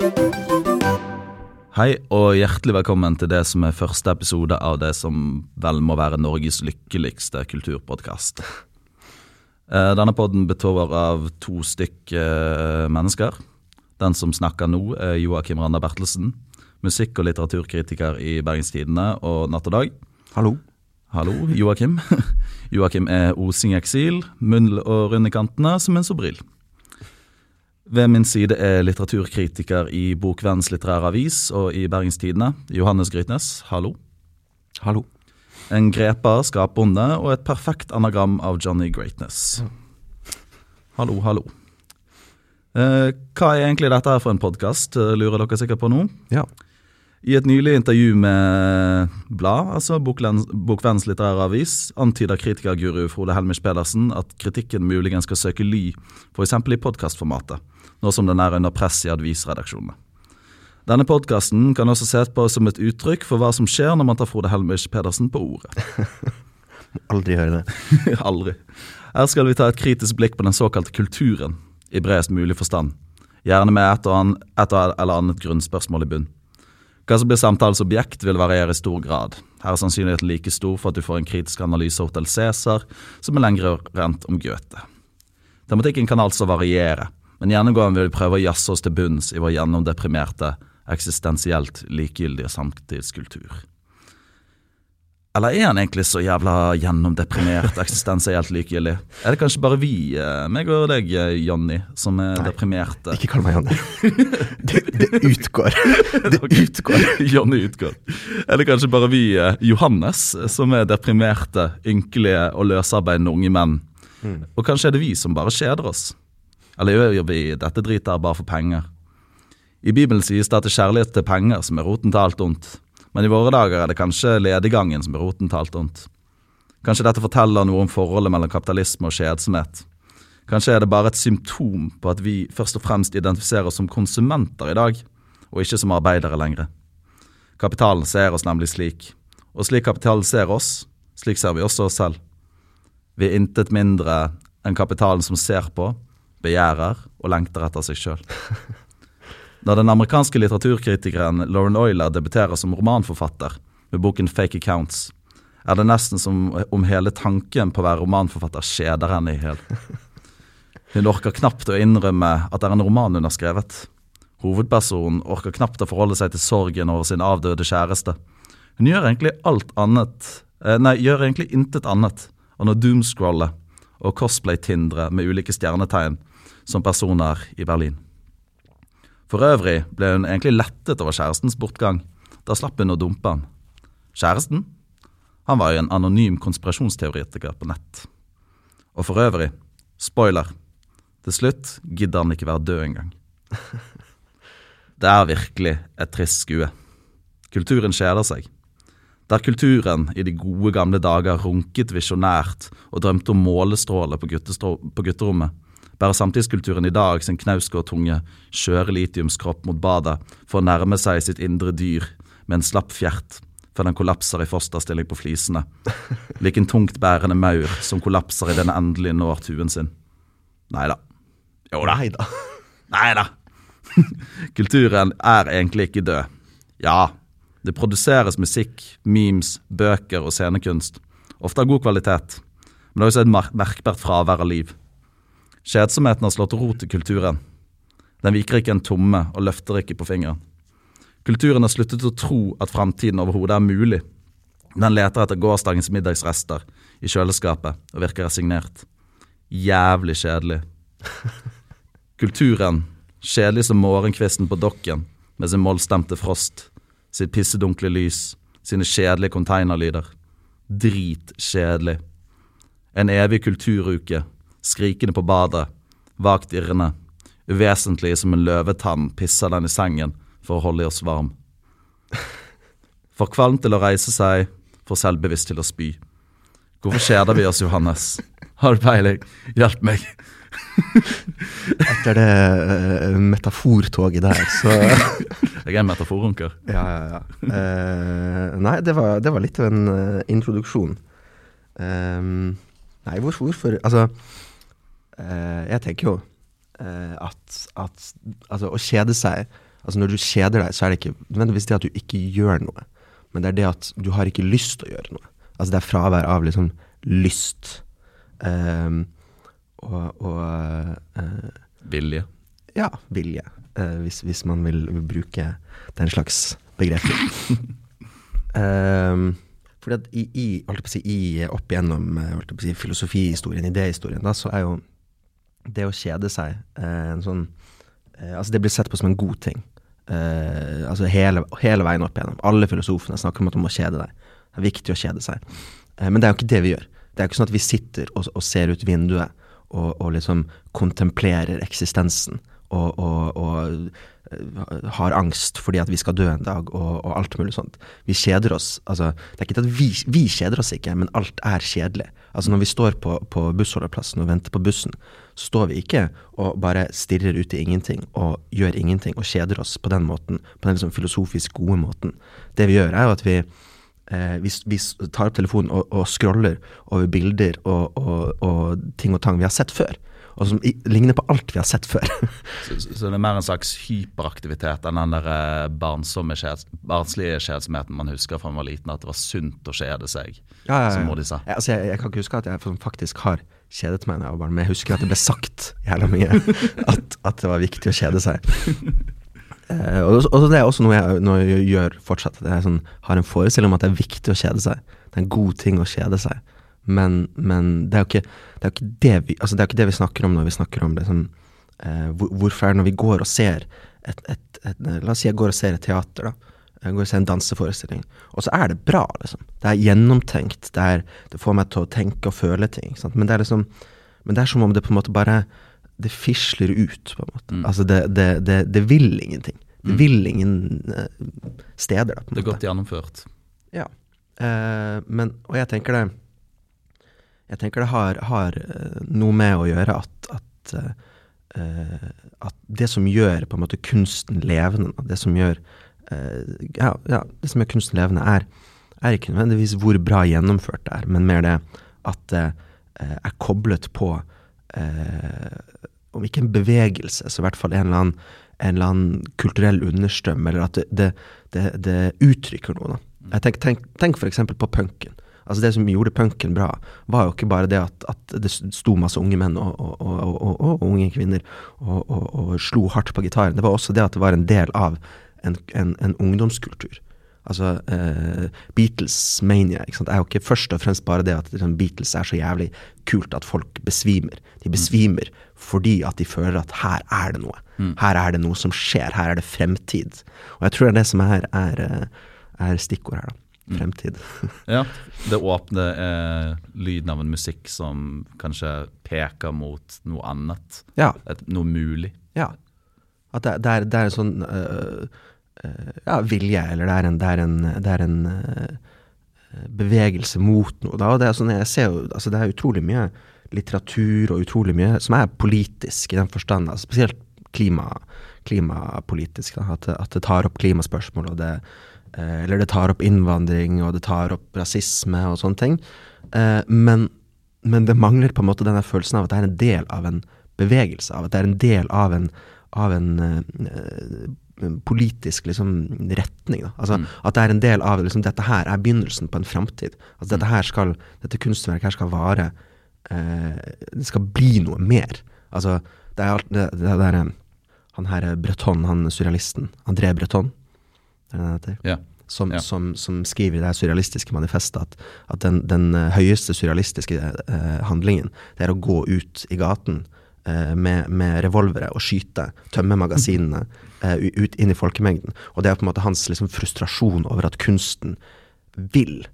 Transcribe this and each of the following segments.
Hei og hjertelig velkommen til det som er første episode av det som vel må være Norges lykkeligste kulturpodkast. Eh, Denne podden består av to stykk eh, mennesker. Den som snakker nå, er Joakim Randa Bertelsen. Musikk- og litteraturkritiker i Bergens Tidende og Natt og Dag. Hallo. Hallo, Joakim. Joakim er osing i eksil, munn og runde kantene som en sobril. Ved min side er litteraturkritiker i Bokvennens litterære avis og i Bergenstidene, Johannes Grytnes. Hallo. Hallo. En greper, skapbonde og et perfekt anagram av Johnny Greatness. Hallo, hallo. Eh, hva er egentlig dette her for en podkast, lurer dere sikkert på nå? Ja. I et nylig intervju med Blad, altså Bokvennens litterære avis, antyder kritikerguru Frode Helmich Pedersen at kritikken muligens skal søke ly, f.eks. i podkastformatet, nå som den er under press i avisredaksjonene. Denne podkasten kan også ses på som et uttrykk for hva som skjer når man tar Frode Helmich Pedersen på ordet. Aldri høre det. Aldri. Her skal vi ta et kritisk blikk på den såkalte kulturen, i bredest mulig forstand. Gjerne med et, og an, et eller annet grunnspørsmål i bunn. Hva som blir samtalens objekt, vil variere i stor grad. Her er sannsynligheten like stor for at du får en kritisk analyse av Hotell Cæsar, som er lengre rent om Goethe. Tematikken kan altså variere, men gjennomgående vil vi prøve å jazze oss til bunns i vår gjennomdeprimerte, eksistensielt likegyldige samtidskultur. Eller er han egentlig så jævla gjennomdeprimert, eksistensielt likegyldig? Er det kanskje bare vi, eh, meg og deg, eh, Jonny, som er Nei. deprimerte? Ikke kall meg Jonny. Det, det utgår. Det utgår. Jonny utgår. Er det kanskje bare vi, eh, Johannes, som er deprimerte, ynkelige og løsarbeidende unge menn? Mm. Og kanskje er det vi som bare kjeder oss? Eller gjør vi dette dritet her bare for penger? I Bibelen sies det at det er kjærlighet til penger som er roten til alt ondt. Men i våre dager er det kanskje lediggangen som er roten til alt ondt. Kanskje dette forteller noe om forholdet mellom kapitalisme og kjedsomhet. Kanskje er det bare et symptom på at vi først og fremst identifiserer oss som konsumenter i dag, og ikke som arbeidere lenger. Kapitalen ser oss nemlig slik, og slik kapitalen ser oss, slik ser vi også oss selv. Vi er intet mindre enn kapitalen som ser på, begjærer og lengter etter seg sjøl. Da den amerikanske litteraturkritikeren Lauren Euler debuterer som romanforfatter med boken Fake Accounts, er det nesten som om hele tanken på å være romanforfatter skjeder henne i hjel. Hun orker knapt å innrømme at det er en roman hun har skrevet. Hovedpersonen orker knapt å forholde seg til sorgen over sin avdøde kjæreste. Hun gjør egentlig alt annet eh, Nei, gjør egentlig intet annet enn å doomscrolle og cosplay-tindre med ulike stjernetegn som personer i Berlin. For øvrig ble hun egentlig lettet over kjærestens bortgang. Da slapp hun å dumpe han. Kjæresten? Han var jo en anonym konspirasjonsteoretiker på nett. Og for øvrig, spoiler, til slutt gidder han ikke være død engang. Det er virkelig et trist skue. Kulturen kjeder seg. Der kulturen i de gode gamle dager runket visjonært og drømte om målestråler på, på gutterommet, bærer samtidskulturen i dag sin knausgårdtunge, skjøre litiumskropp mot badet for å nærme seg sitt indre dyr med en slapp fjert før den kollapser i fosterstilling på flisene, lik en tungtbærende maur som kollapser i den endelig når tuen sin. Nei da. Jo da. Nei da. Nei da. Kulturen er egentlig ikke død. Ja, det produseres musikk, memes, bøker og scenekunst. Ofte av god kvalitet, men det er også et mer- merkbart fravær av liv. Kjedsomheten har slått rot i kulturen. Den viker ikke en tomme og løfter ikke på fingeren. Kulturen har sluttet å tro at fremtiden overhodet er mulig. Den leter etter gårsdagens middagsrester i kjøleskapet og virker resignert. Jævlig kjedelig. Kulturen, kjedelig som morgenkvisten på dokken med sin mollstemte frost, sitt pissedunkle lys, sine kjedelige konteinerlyder. Dritkjedelig. En evig kulturuke, skrikende på badet, vagt irrende, uvesentlig som en løvetann pisser den i sengen for å holde oss varm. For kvalm til å reise seg, for selvbevisst til å spy. Hvorfor kjeder vi oss, Johannes? Har du peiling? Hjelp meg. Etter det uh, metafortoget der, så Jeg er en metaforunker. Ja, ja, ja. Uh, nei, det var, det var litt av en uh, introduksjon. Um, nei, hvorfor, hvorfor Altså, jeg tenker jo eh, at, at altså, å kjede seg Altså Når du kjeder deg, så er det ikke nødvendigvis det at du ikke gjør noe, men det er det at du har ikke lyst til å gjøre noe. Altså det er fravær av liksom lyst. Um, og, og uh, Vilje. Ja, vilje. Uh, hvis, hvis, man vil, bruke den slags begreper. um, fordi at i, i, si, i opp igjennom si, filosofihistorien, idéhistorien, da, så er jo det å kjede seg en sånn Altså, det blir sett på som en god ting. Uh, altså hele, hele, veien opp igjennom. Alle filosofene snakker om at du må kjede deg. Det er viktig å kjede seg. Men det er jo ikke det vi gjør. Det er jo ikke sånn at vi sitter og, og ser ut vinduet og, og, liksom kontemplerer eksistensen og, og, og, har angst fordi at vi skal dø en dag og, alt mulig sånt. Vi kjeder oss. Altså, det er ikke at vi, vi kjeder oss ikke, men alt er kjedelig. Altså Når vi står på, på bussholdeplassen og venter på bussen, så står vi ikke og bare stirrer ut i ingenting og gjør ingenting og kjeder oss på den måten, på den liksom filosofisk gode måten. Det vi gjør, er jo at vi, eh, vi, vi tar opp telefonen og, og scroller over bilder og, og, og, ting og tang vi har sett før. Og som ligner på alt vi har sett før. så, så, det er mer en slags hyperaktivitet enn den der eh, barnslige kjedsomheten man husker fra man var liten, at det var sunt å kjede seg, ja, ja, ja. som Modi sa. Altså, jeg, jeg, kan ikke huske at jeg faktisk har kjedet meg da jeg var barn, men jeg husker at det ble sagt jævla mye at, at, det var viktig å kjede seg. Uh, og, og, det er også noe jeg, noe jeg gjør fortsatt. Jeg sånn, har en forestilling om at det er viktig å kjede seg. Det er en god ting å kjede seg. Men, men det, er ikke, det, er det, vi, altså det, er ikke det vi snakker om når vi snakker om liksom, eh, hvor, hvorfor er det når vi går og ser et, et, et, La oss si jeg går og ser et teater, da. Jeg går og ser en danseforestilling. Og så er det bra, liksom. Det er gjennomtenkt. Det, er, det får meg til å tenke og føle ting. Men det, liksom, men, det er som om det på en måte bare Det fisler ut, på en måte. Mm. Altså, det, det, det, vil ingenting. Det mm. vil ingen uh, steder, da. det er godt gjennomført. Ja. Eh, men Og jeg tenker det Jeg tenker det har, har uh, noe med å gjøre at, at, at det som gjør på en måte kunsten levende, det som gjør uh, ja, ja, det som gjør kunsten levende, er, er, ikke nødvendigvis hvor bra gjennomført det er, men mer det at det uh, er koblet på eh, om ikke en bevegelse, så i hvert fall en eller annen, en eller annen kulturell understrøm, eller at det, det, det, det uttrykker noe. Da. Jeg tenk, tenk, tenk f.eks. på punken. Altså Det som gjorde punken bra, var jo ikke bare det at, at det sto masse unge menn og, og, og, og unge kvinner og, slo hardt på gitaren. Det var også det at det var en del av en, en, en ungdomskultur. Altså, eh, Beatles mania ikke sant? er jo ikke først og fremst bare det at liksom, Beatles er så jævlig kult at folk besvimer. De mm. besvimer mm. fordi at de føler at her er det noe. Mm. Her er det noe som skjer. Her er det fremtid. Og jeg tror det er det som er, er, eh, er stikkord her. da. Mm. Fremtid. ja. Det åpne er lyden av en musikk som kanskje peker mot noe annet. Ja. Et, noe mulig. Ja. At det, det, er, det er en sånn øh, øh, ja, vilje, eller det er en, det er en, det er en øh, bevegelse mot noe. Da. Og det er, sånn, jeg ser jo, altså, det er utrolig mye litteratur og utrolig mye som er politisk i den forstand, altså, spesielt klima, klimapolitisk. Da, at, at, det tar opp klimaspørsmål, og det, eller det tar opp innvandring, og det tar opp rasisme og sånne ting. Uh, men, men, det mangler på en måte denne følelsen av at det er en del av en bevegelse, av at det er en del av en, av en politisk liksom, retning. Da. Altså, mm. At det er en del av liksom, dette her er begynnelsen på en framtid. Altså, dette, her skal, dette kunstverket her skal vare eh, Det skal bli noe mer. Altså, det er alt det, det der eh, Han her Breton, han surrealisten, André Breton, det er det heter? Ja. Som, ja. som, som, skriver i det surrealistiske manifestet at, at den, den, høyeste surrealistiske eh, handlingen, det er å gå ut i gaten eh, med, med revolvere og skyte, tømme magasinene. uh, ut inn i folkemengden. Og det er på en måte hans liksom, frustrasjon over at kunsten vil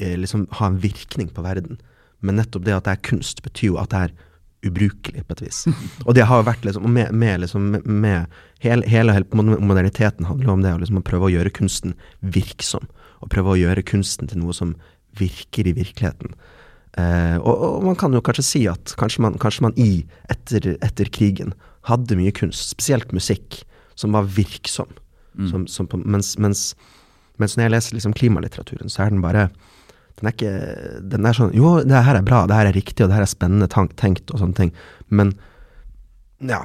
uh, liksom ha en virkning på verden. Men nettopp det at det er kunst, betyr jo at det er ubrukelig, på et vis. Og det har vært liksom, med, med, liksom, med hele, hele, hele moderniteten handler om det liksom, å prøve å gjøre kunsten virksom. Og prøve å gjøre kunsten til noe som virker i virkeligheten. Eh, og, og, man kan jo kanskje si at kanskje man, kanskje man i, etter, etter, krigen, hadde mye kunst, spesielt musikk, som var virksom. Mm. Som, som på, mens, mens, mens, når jeg leser liksom klimalitteraturen, så er den bare den er ikke Den er sånn Jo, det her er bra, det her er riktig, og det her er spennende tenkt, og sånne ting, men ja.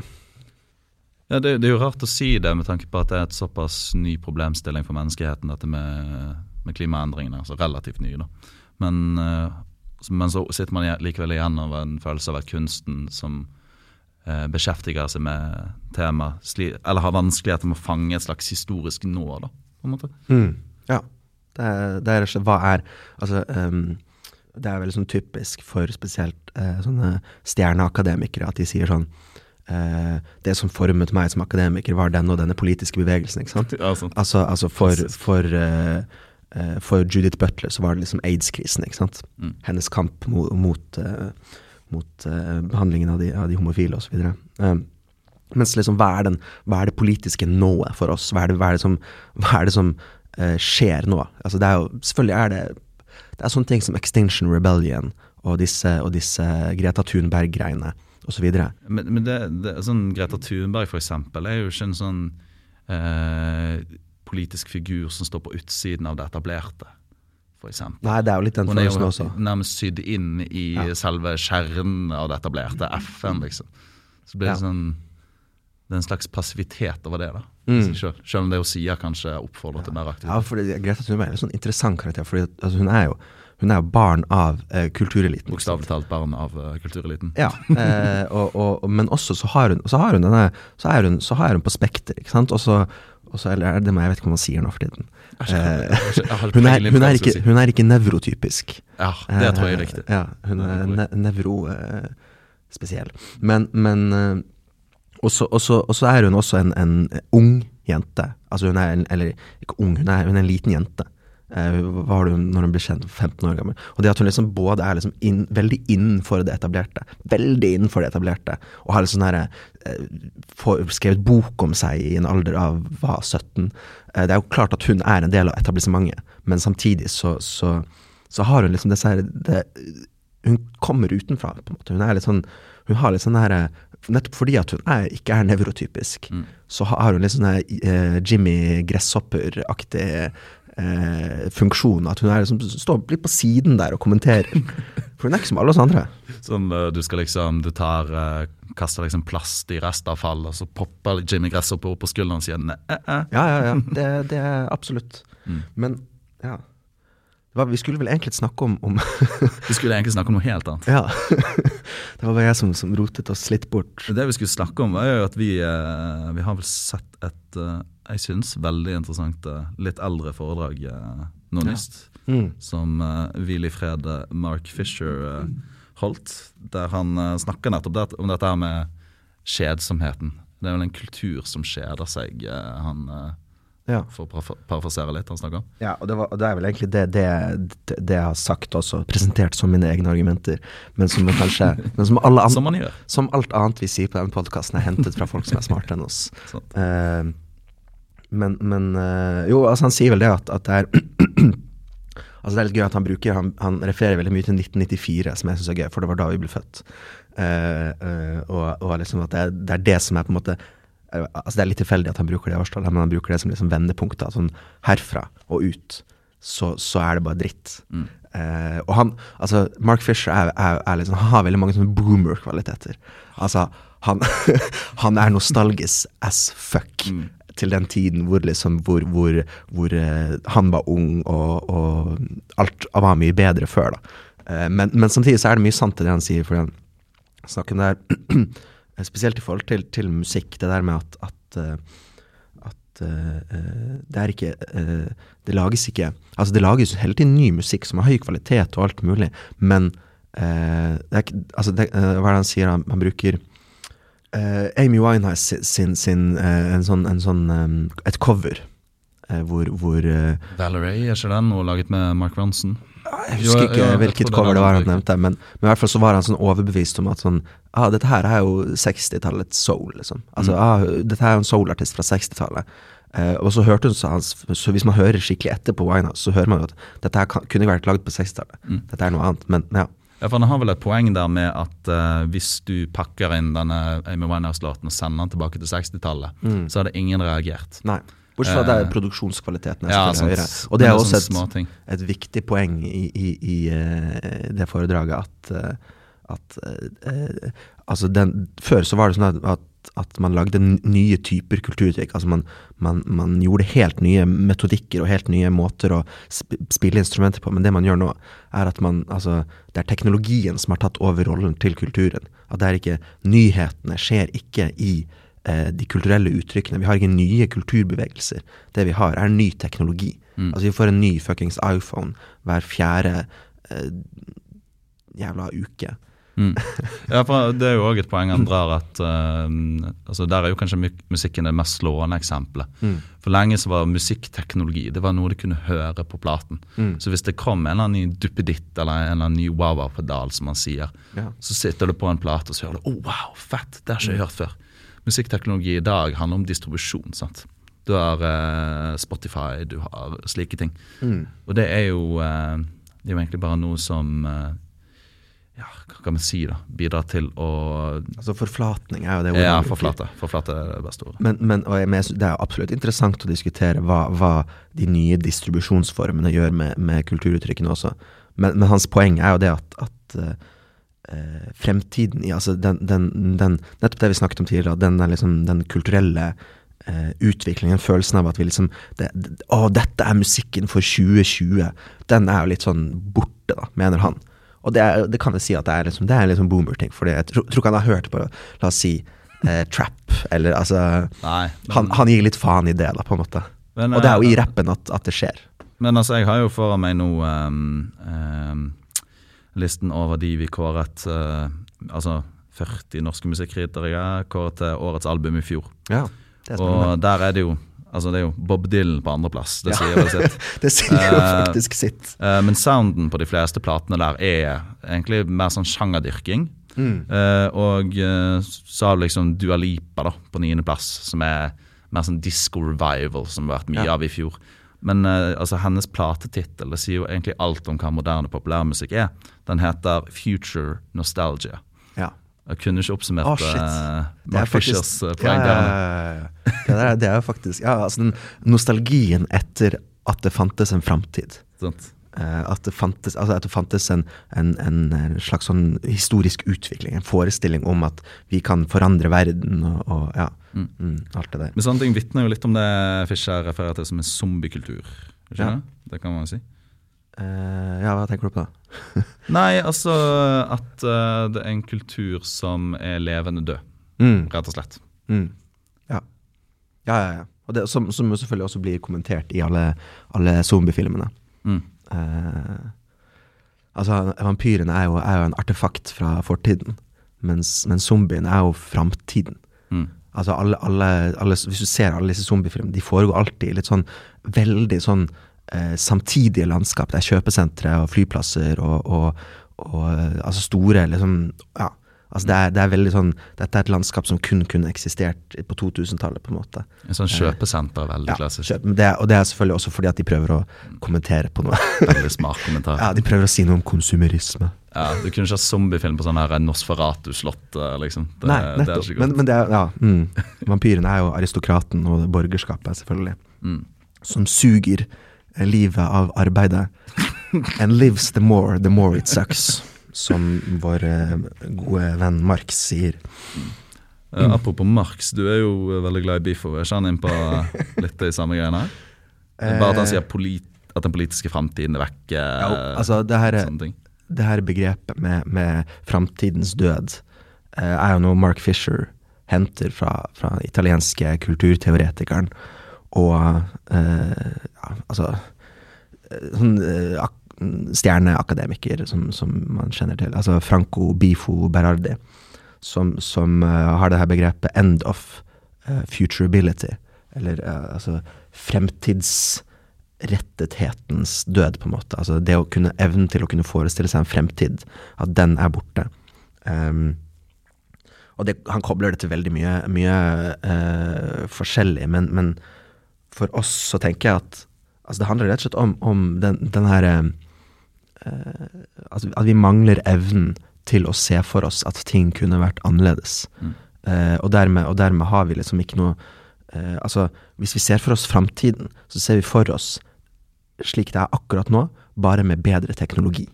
Ja, det, det, er jo rart å si det med tanke på at det er et såpass ny problemstilling for menneskeheten, dette med, med klimaendringene. Altså relativt ny, da. Men, uh, men, så sitter man likevel igjen over en følelse av at kunsten som uh, beskjeftiger seg med temaet, eller har vanskeligheter med å fange et slags historisk nå, da, på en måte. Mm. Ja. Det er, det er, hva er Altså um, det er veldig sånn typisk for spesielt uh, sånne stjerneakademikere at de sier sånn uh, Det som formet meg som akademiker, var den og denne politiske bevegelsen. ikke sant? Ja, sant. Altså, altså, for, for, uh, for, Judith Butler så var det liksom aids-krisen. ikke sant? Mm. Hennes kamp mot, mot, mot behandlingen av de, av de homofile osv. Um, mens liksom, hva er, den, hva er det politiske nået for oss? Hva er det, hva er det som, hva er det som skjer nå? Altså, det er jo, selvfølgelig er det det er sånne ting som Extinction Rebellion og disse, og disse Greta Thunberg-greiene osv. Men, men det, det, sånn Greta Thunberg for eksempel, er jo ikke en sånn eh, politisk figur som står på utsiden av det etablerte. For eksempel. Nei, det er jo litt den følelsen også. Hun er jo nærmest sydd inn i ja. selve kjernen av det etablerte, FN, liksom. Så blir det ja. sånn det er en slags passivitet over det. da, mm. selv, selv, om det hun sier kanskje oppfordrer til mer aktivitet. Ja, for det, Greta Thunberg er en sånn interessant karakter. fordi altså, hun, er jo, hun, er jo, barn av eh, kultureliten. Bokstavelig talt barn av uh, kultureliten. Ja, eh, og, og, men også så har hun, så har hun denne, så er hun, så har hun på Spekter. ikke sant? Også, også, eller det må jeg vet ikke hva man sier nå for tiden. Eh, hun, er, hun, er ikke, hun, er, ikke, nevrotypisk. Ja, det tror jeg er riktig. ja, hun er ne nevrospesiell. eh. Men, men og så er hun også en, en, ung jente. Altså hun er en, Eller ikke ung, hun er, hun er en liten jente. Eh, hva har hun når hun ble kjent 15 år gammel? Og det at hun liksom både er liksom inn, veldig innenfor det etablerte, veldig innenfor det etablerte, og har liksom her, eh, skrevet bok om seg i en alder av hva, 17 eh, Det er jo klart at hun er en del av etablissementet, men samtidig så, så, så har hun liksom disse her det, Hun kommer utenfra, på en måte. Hun er litt sånn Hun har litt sånn her nettopp fordi at hun er, ikke er nevrotypisk, mm. så har hun litt sånn eh, Jimmy Gresshopper-aktig eh, funksjon. At hun er liksom, står litt på siden der og kommenterer. For hun er ikke som alle oss andre. Sånn uh, du skal liksom Du tar uh, kaster liksom plast i restavfall, og så popper Jimmy Gresshopper opp på skulderen og sier ne, eh, eh. Ja, ja, ja. Det, det er absolutt. Mm. Men ja vi skulle vel egentlig snakke om, om Vi skulle egentlig snakke om noe helt annet. Ja. Det var bare jeg som, som, rotet oss litt bort. Det vi skulle snakke om, var jo at vi, eh, vi har vel sett et eh, jeg syns veldig interessant eh, litt eldre foredrag nå nyst. Ja. Mm. Som hvil i fred Mark Fisher holdt. Der han snakker nettopp om dette her med kjedsomheten. Det er vel en kultur som kjeder seg. han ja. For å parafrasere litt han snakker om. Ja, og det, var, det, er vel egentlig det, det, det, jeg har sagt også, presentert som mine egne argumenter. Men som kanskje men som, alle som, man gjør. som alt annet vi sier på denne podkasten, er hentet fra folk som er smartere enn oss. Uh, men, men uh, Jo, altså han sier vel det at, at det er Altså Det er litt gøy at han bruker Han, han refererer veldig mye til 1994, som jeg syns er gøy, for det var da vi ble født. Uh, og, og liksom at det er, det er det som er på en måte altså Det er litt tilfeldig at han bruker det årstallet, men han bruker det som liksom vendepunkter. Sånn herfra og ut, så, så er det bare dritt. Mm. Eh, og han, altså Mark Fisher er, er, er liksom, han har veldig mange sånne boomer-kvaliteter. Altså, han, han, er nostalgisk as fuck. Mm. Til den tiden hvor, liksom, hvor, hvor, hvor uh, han var ung, og, og, alt var mye bedre før. da. Uh, men, men, samtidig så er det mye sant i det han sier, for den snakken der spesielt i forhold til, til musikk, det der med at, at, eh, at uh, det er ikke Det lages ikke Altså, det lages hele tiden ny musikk som har høy kvalitet og alt mulig, men det er ikke Altså, det, hva er det han sier? Han, han bruker Amy Winehouse sin, sin en sånn, en sånn et cover hvor, hvor Valerie, er ikke den? Noe laget med Mark Ronson? Jeg husker ikke ja, hvilket cover det var han nevnte, men, men, i hvert fall så var han sånn overbevist om at sånn ah, dette her er jo 60-tallets soul, liksom. Altså, mm. ah, dette her er jo en soul-artist fra 60-tallet. Eh, og så hørte hun så, hans, så hvis man hører skikkelig etter på Winehouse, så hører man jo at dette her kan, kunne vært lagd på 60-tallet. Mm. Dette er noe annet, men ja. Ja, for Han har vel et poeng der med at uh, hvis du pakker inn denne Amy Winehouse-låten og sender den tilbake til 60-tallet, mm. så hadde ingen reagert. Nei. Bortsett fra uh, produksjonskvaliteten er ja, høyere. Og det er også et, et, viktig poeng i, i, i uh, det foredraget at, uh, at altså den, Før så var det sånn at, at man lagde nye typer kulturuttrykk. Altså man, man, man gjorde helt nye metodikker og helt nye måter å spille instrumenter på. Men det man gjør nå, er at man Altså, det er teknologien som har tatt over rollen til kulturen. At det er ikke Nyhetene skjer ikke i eh, de kulturelle uttrykkene. Vi har ikke nye kulturbevegelser. Det vi har, er ny teknologi. Altså, vi får en ny fuckings iPhone hver fjerde eh, jævla uke. Mm. Ja, for Det er jo òg et poeng han drar at eh, altså Der er jo kanskje musikken det mest slående eksempelet. Mm. For lenge så var musikkteknologi det var noe du kunne høre på platen. Mm. Så hvis det kom en eller annen ny duppeditt eller en eller annen ny wow-wow-pedal, som man sier, Ja. så sitter du på en plate og så hører du oh, wow, fett, det har jeg ikke jeg hørt før. Musikkteknologi i dag handler om distribusjon. sant? Du har eh, Spotify, du har slike ting. Mm. Og det er jo, eh, det er jo egentlig bare noe som eh, ja, hva kan vi si da, bidrar til å Altså forflatning er jo det ordet. Ja, forflate. Forflate er det beste ordet. Men, men jeg, det er absolutt interessant å diskutere hva, hva de nye distribusjonsformene gjør med, med kulturuttrykkene også. Men, men hans poeng er jo det at, at eh, fremtiden i altså den, den, den, Nettopp det vi snakket om tidligere, den, liksom, den kulturelle eh, utviklingen, følelsen av at vi liksom det, det, Å, dette er musikken for 2020. Den er jo litt sånn borte, da, mener han. Og det, er, det kan jeg si at det er liksom, det er sånn boomer-ting, for jeg tror, ikke han har hørt på, la oss si, eh, trap, eller altså Nei, men, han, han gir litt faen i det, da, på en måte. men, Og det er jo i eh, rappen at, at det skjer. Men altså, jeg har jo foran meg nå um, ehm, listen over de vi kåret uh, Altså 40 norske musikkritere kåret til årets album i fjor. Ja. Og der er det jo Altså det er jo Bob Dylan på andreplass. Det Ja. sier vel sitt. det sier jo eh, faktisk sitt. Uh, men sounden på de fleste platene der er egentlig mer sånn sjangerdyrking. Mm. Uh, og så har du liksom Dua Lipa da, på niendeplass, som er mer sånn disco revival, som har vært mye Ja. av i fjor. Men eh, altså hennes platetittel sier jo egentlig alt om hva moderne populærmusikk er. Den heter Future Nostalgia. Ja. Jeg kunne ikke oppsummert oh, eh, er Mark Fishers poeng ja, ja, ja, ja. Det, er jo faktisk Ja, altså den nostalgien etter at det fantes en framtid. Eh, at det fantes, altså at det fantes en, en, en, en slags sånn historisk utvikling, en forestilling om at vi kan forandre verden og, og ja, Mm. mm, alt det der. Men sånne ting vitner jo litt om det Fischer refererer til som en zombiekultur. Ja. det? Det kan man jo si. Uh, ja, hva tenker du på da? Nei, altså at uh, det er en kultur som er levende død, Mm, rett og slett. mm. Ja. Ja, ja, ja. Og det, som, som selvfølgelig også blir kommentert i alle, alle zombiefilmene. Mm. Uh, altså, vampyrene er jo, er jo en artefakt fra fortiden, mens, mens zombiene er jo framtiden. Mm. Altså alle, alle, alle, Hvis du ser alle disse zombiefilmene, de foregår alltid i litt sånn veldig sånn eh, samtidige landskap. Det er kjøpesentre og flyplasser og, og, og eh, altså store liksom Ja. Altså det er, det er veldig sånn Dette er et landskap som kun kunne eksistert på 2000-tallet, på en måte. En sånn kjøpesenter er veldig Ja, klassisk. kjøp, det, er- og det er selvfølgelig også fordi at de prøver å kommentere på noe. Veldig smart kommentar. ja, De prøver å si noe om konsumerisme. Ja, Du kunne ikke ha zombiefilm på sånn her Nosferatu-slott, liksom. Det, Nei, det er nettopp. ikke Men, men det er, ja, mm. Vampyrene er jo aristokraten og borgerskapet, selvfølgelig. Mm. Som suger eh, livet av arbeidet. And lives the more, the more it sucks. Som vår eh, gode venn Marx sier. Mm. apropos Marx, du er jo veldig glad i Bifo. Er ikke han innpå litt de samme greiene? Bare at han sier polit at den politiske framtiden er vekk. Ja, altså det her, sånne ting. Det her begrepet med, med framtidens død eh, er jo noe Mark Fisher henter fra, den italienske kulturteoretikeren. Og eh, ja, altså eh, sånn eh, ak stjerneakademiker som, som man kjenner til. Altså Franco Bifo Berardi, som, som eh, har det her begrepet 'end of eh, futurability'. Eller altså fremtidsrettethetens død, på en måte. Altså det å kunne evnen til å kunne forestille seg en fremtid, at den er borte. Um, og det, han kobler det til veldig mye, mye uh, forskjellig, men, men for oss så tenker jeg at altså det handler rett og slett om, om den, den her uh, altså At vi mangler evnen til å se for oss at ting kunne vært annerledes. Mm. Uh, og, dermed, og dermed har vi liksom ikke noe Altså, hvis vi ser for oss framtiden, så ser vi for oss slik det er akkurat nå, bare med bedre teknologi.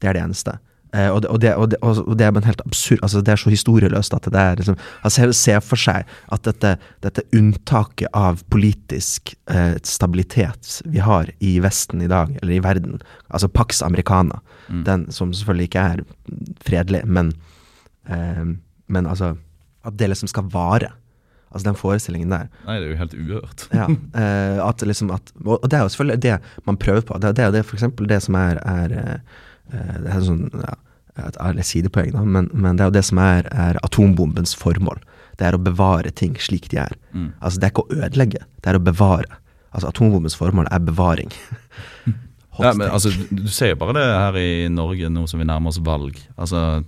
Det er det eneste. Eh, og, det, og, det, og, det, og det er bare helt absurd. Altså, det er så historieløst at det er liksom altså, Se for seg at dette, dette unntaket av politisk eh, stabilitet vi har i Vesten i dag, eller i verden, altså Pax Americana, Mm. den som selvfølgelig ikke er fredelig, men, eh, men altså At det liksom skal vare. Altså den forestillingen der. Nei, det er jo helt uhørt. Ja, eh, at liksom at, og det er jo selvfølgelig det man prøver på. Det, det er jo det for eksempel det som er, er eh, Det er sånn ja, et ærlig sidepoeng, da, men, men det er jo det som er, er atombombens formål. Det er å bevare ting slik de er. Mm. Altså Det er ikke å ødelegge, det er å bevare. Altså Atombombens formål er bevaring. Ja, men altså, Du ser jo bare det her i Norge nå som vi nærmer oss valg. Altså,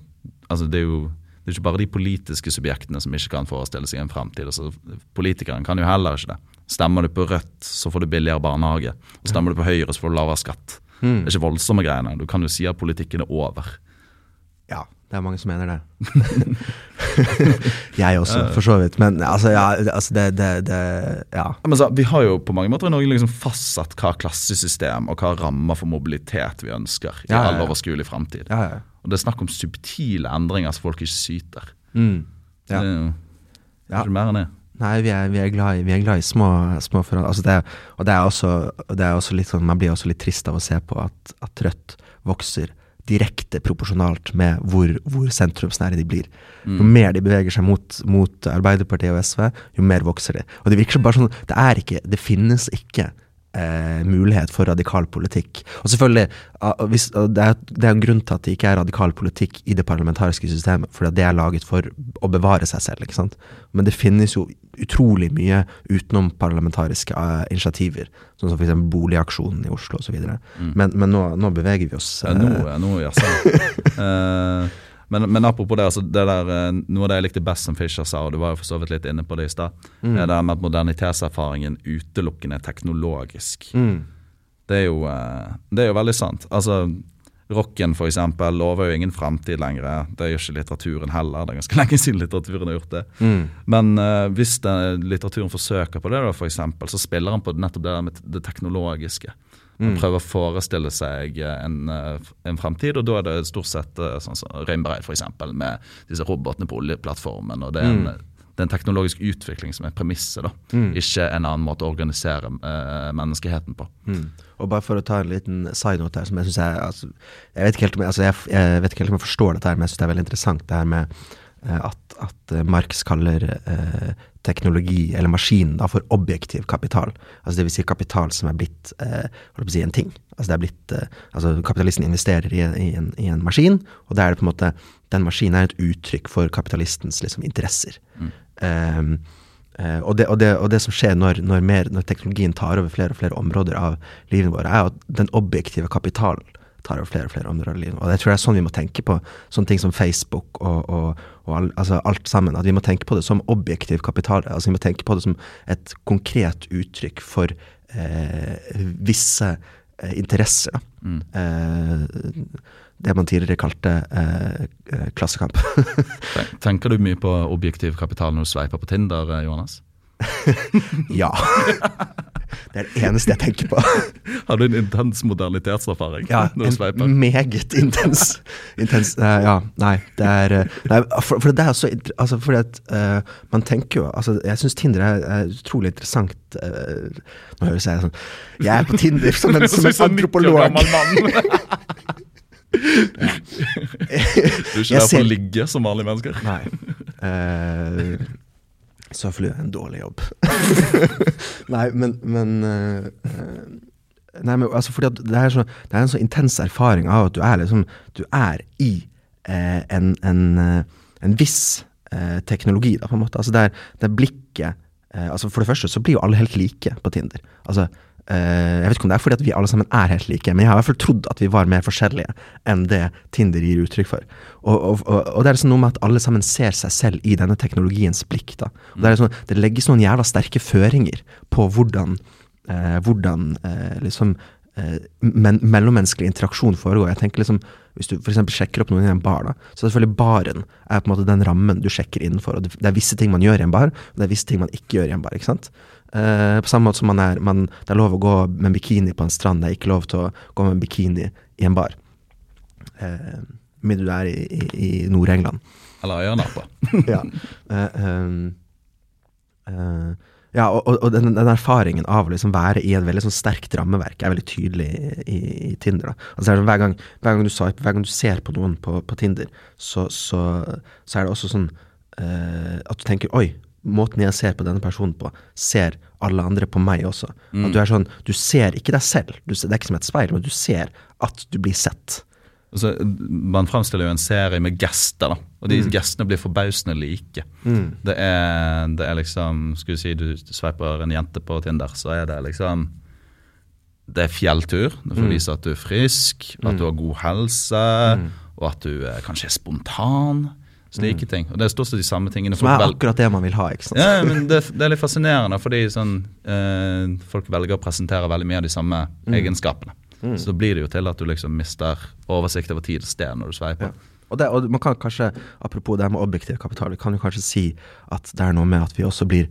altså Det er jo det er ikke bare de politiske subjektene som ikke kan forestille seg en fremtid. Altså, politikeren kan jo heller ikke det. Stemmer du på Rødt, så får du billigere barnehage. Og Stemmer du på Høyre, så får du lavere skatt. Mm. Det er ikke voldsomme greiene. Du kan jo si at politikken er over. Ja, det er mange som mener det. jeg også, for så vidt. Men altså, ja, altså det, det, det Ja. Ja, Men så, vi har jo på mange måter i Norge liksom fastsatt hva klassesystem og hva rammer for mobilitet vi ønsker i Ja, all overskuelig fremtid. ja, ja. Og det er snakk om subtile endringer så folk ikke syter. Mm. Ja. Det det er ikke mer enn det. Nei, vi er, vi er glad i, vi er glad i små, små forhold. Altså det, og det er, også, det er også litt sånn, man blir også litt trist av å se på at, at Rødt vokser direkte proporsjonalt med hvor, hvor sentrumsnære de blir. Mm. Jo mer de beveger seg mot, mot Arbeiderpartiet og SV, jo mer vokser de. Og det virker som bare sånn Det er ikke Det finnes ikke eh, mulighet for radikal politikk. Og selvfølgelig, ah, hvis, det, er, det er en grunn til at det ikke er radikal politikk i det parlamentariske systemet, fordi det er laget for å bevare seg selv. ikke sant? Men det finnes jo utrolig mye utenomparlamentariske uh, initiativer, sånn som f.eks. Boligaksjonen i Oslo osv. Mm. Men, men nå, nå beveger vi oss. Ja, nå, nå jaså. Eh, men, men apropos det, altså det der, eh, noe av det jeg likte best som Fischer sa, og du var jo for så vidt litt inne på det i stad, Mm. er det med at modernitetserfaringen utelukkende er teknologisk. Mm. Det er jo, eh, det er jo veldig sant. Altså, Rocken for eksempel lover jo ingen fremtid lenger. Det gjør ikke litteraturen heller. Det er ganske lenge siden litteraturen har gjort det. Mm. Men uh, hvis det, litteraturen forsøker på det, da, for eksempel, så spiller han på nettopp det med det teknologiske. Mm. Prøve å forestille seg eh, en, eh, en fremtid, og da er det stort sett eh, sånn som Røynbereid f.eks. med disse robotene på oljeplattformen. og det er en, Mm. det er en teknologisk utvikling som er premisset. Mm. ikke en annen måte å organisere eh, menneskeheten på. Mm. Og bare for å ta en liten side note her, som jeg synes jeg, altså, jeg, vet ikke helt om altså, jeg, jeg vet ikke helt om jeg forstår dette her, men jeg syns det er veldig interessant det her med at, at eh, Marx kaller eh, teknologi, eller maskinen, da, for objektiv kapital. Altså det vil si kapital som er blitt eh, si, en ting. Altså det er blitt, eh, altså Kapitalisten investerer i, i, en, i en maskin, og da er det på en måte den maskinen er et uttrykk for kapitalistens liksom, interesser. Um, eh, og, det, og, det, og det som skjer når, når, mer, når teknologien tar over flere og flere områder av livet vårt, er at den objektive kapitalen tar over flere og flere områder av livet. Og jeg tror det er sånn vi må tenke på sånne ting som Facebook og, og, og all, altså alt sammen. At vi må tenke på det som objektiv kapital. Altså Vi må tenke på det som et konkret uttrykk for eh, visse eh, interesser. Mm. Eh, det man tidligere kalte eh, eh, klassekamp. Tenker du mye på objektiv kapital når du sveiper på Tinder, eh, Johannes? ja. Det er det eneste jeg tenker på. Har du en intens modernitetserfaring Ja, en meget intens, intens uh, Ja, nei, det er eh, nei, for, for det er så altså fordi at uh, Man tenker jo altså Jeg syns Tinder er, er utrolig interessant. Uh, nå høres jeg sånn Jeg er på Tinder som en, som en 90 år antropolog. mann. Du er ikke Jeg der for å ligge som vanlige mennesker? Nei. Uh, Selvfølgelig er det en dårlig jobb. Nei, men, men eh, Nei, men altså fordi det er, så, det er en så intens erfaring av at du er liksom Du er i eh, en, en, eh, en viss eh, teknologi, da, på en måte. Altså det er, blikket eh, altså For det første så blir jo alle helt like på Tinder. Altså Jeg vet ikke om det er fordi at vi alle sammen er helt like, men jeg har i hvert fall trodd at vi var mer forskjellige enn det Tinder gir uttrykk for. Og, og, og, det er liksom noe med at alle sammen ser seg selv i denne teknologiens blikk. da. Og det, er liksom, det legges noen jævla sterke føringer på hvordan, eh, hvordan eh, liksom eh, men, mellommenneskelig interaksjon foregår. Jeg tenker liksom, Hvis du eksempel sjekker opp noen i en bar, da, så er selvfølgelig baren er på en måte den rammen du sjekker innenfor. og det er visse ting man gjør i en bar, og det er visse ting man ikke gjør i en bar. ikke sant? Eh, på samme måte som man er, man, det er lov å gå med bikini på en strand, det er ikke lov til å gå med bikini i en bar. Uh, Mindre du er i, i, i Nord-England. Eller øyenapper. ja. Uh, um, uh, ja, og, og, og den, den erfaringen av å liksom være i et veldig sånn sterkt rammeverk er veldig tydelig i, i Tinder. Altså det hver, gang, hver, gang du sa, hver gang du ser på noen på, på Tinder, så, så, så er det også sånn eh, at du tenker Oi, måten jeg ser på denne personen på, ser alle andre på meg også. At du er sånn Du ser ikke deg selv. Du, ser- det er ikke som et speil, men du ser at du blir sett. Altså, man fremstiller jo en serie med gester, da. Og Mm. de gestene blir forbausende like. Det, er, det er liksom Skulle si du, sveiper en jente på Tinder, så er det liksom Det er fjelltur. Det Mm. får vise at du er frisk, at du har god helse, Mm. og at du eh, kanskje er spontan. Slike ting. Og det er stort sett de samme tingene. Som er akkurat det man vil ha, ikke sant? ja, men det, det er litt fascinerende, fordi sånn, eh, folk velger å presentere veldig mye av de samme Mm. egenskapene. Så blir det jo til at du liksom mister oversikt over tid og sted når du sveiper. Ja. Og, det, og man kan kanskje, apropos det her med objektiv kapital, vi kan jo kanskje si at det er noe med at vi også blir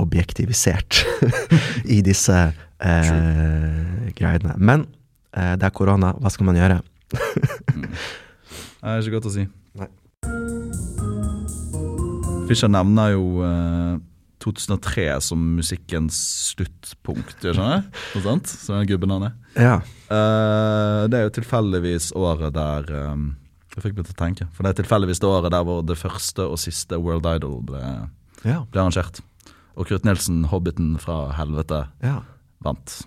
objektivisert i disse eh, greiene. Men eh, det er korona, hva skal man gjøre? Det er ikke godt å si. Nei. Fischer nevner jo eh, 2003 som musikkens sluttpunkt, ikke det? Noe sånt? Som den gubben han er. Ja. Eh, det er jo tilfeldigvis året der um, Jeg fikk meg til å tenke. For det er tilfeldigvis det året der hvor det første og siste World Idol ble, Ja. ble arrangert. Og Kurt Nilsen, hobbiten fra helvete, ja. vant.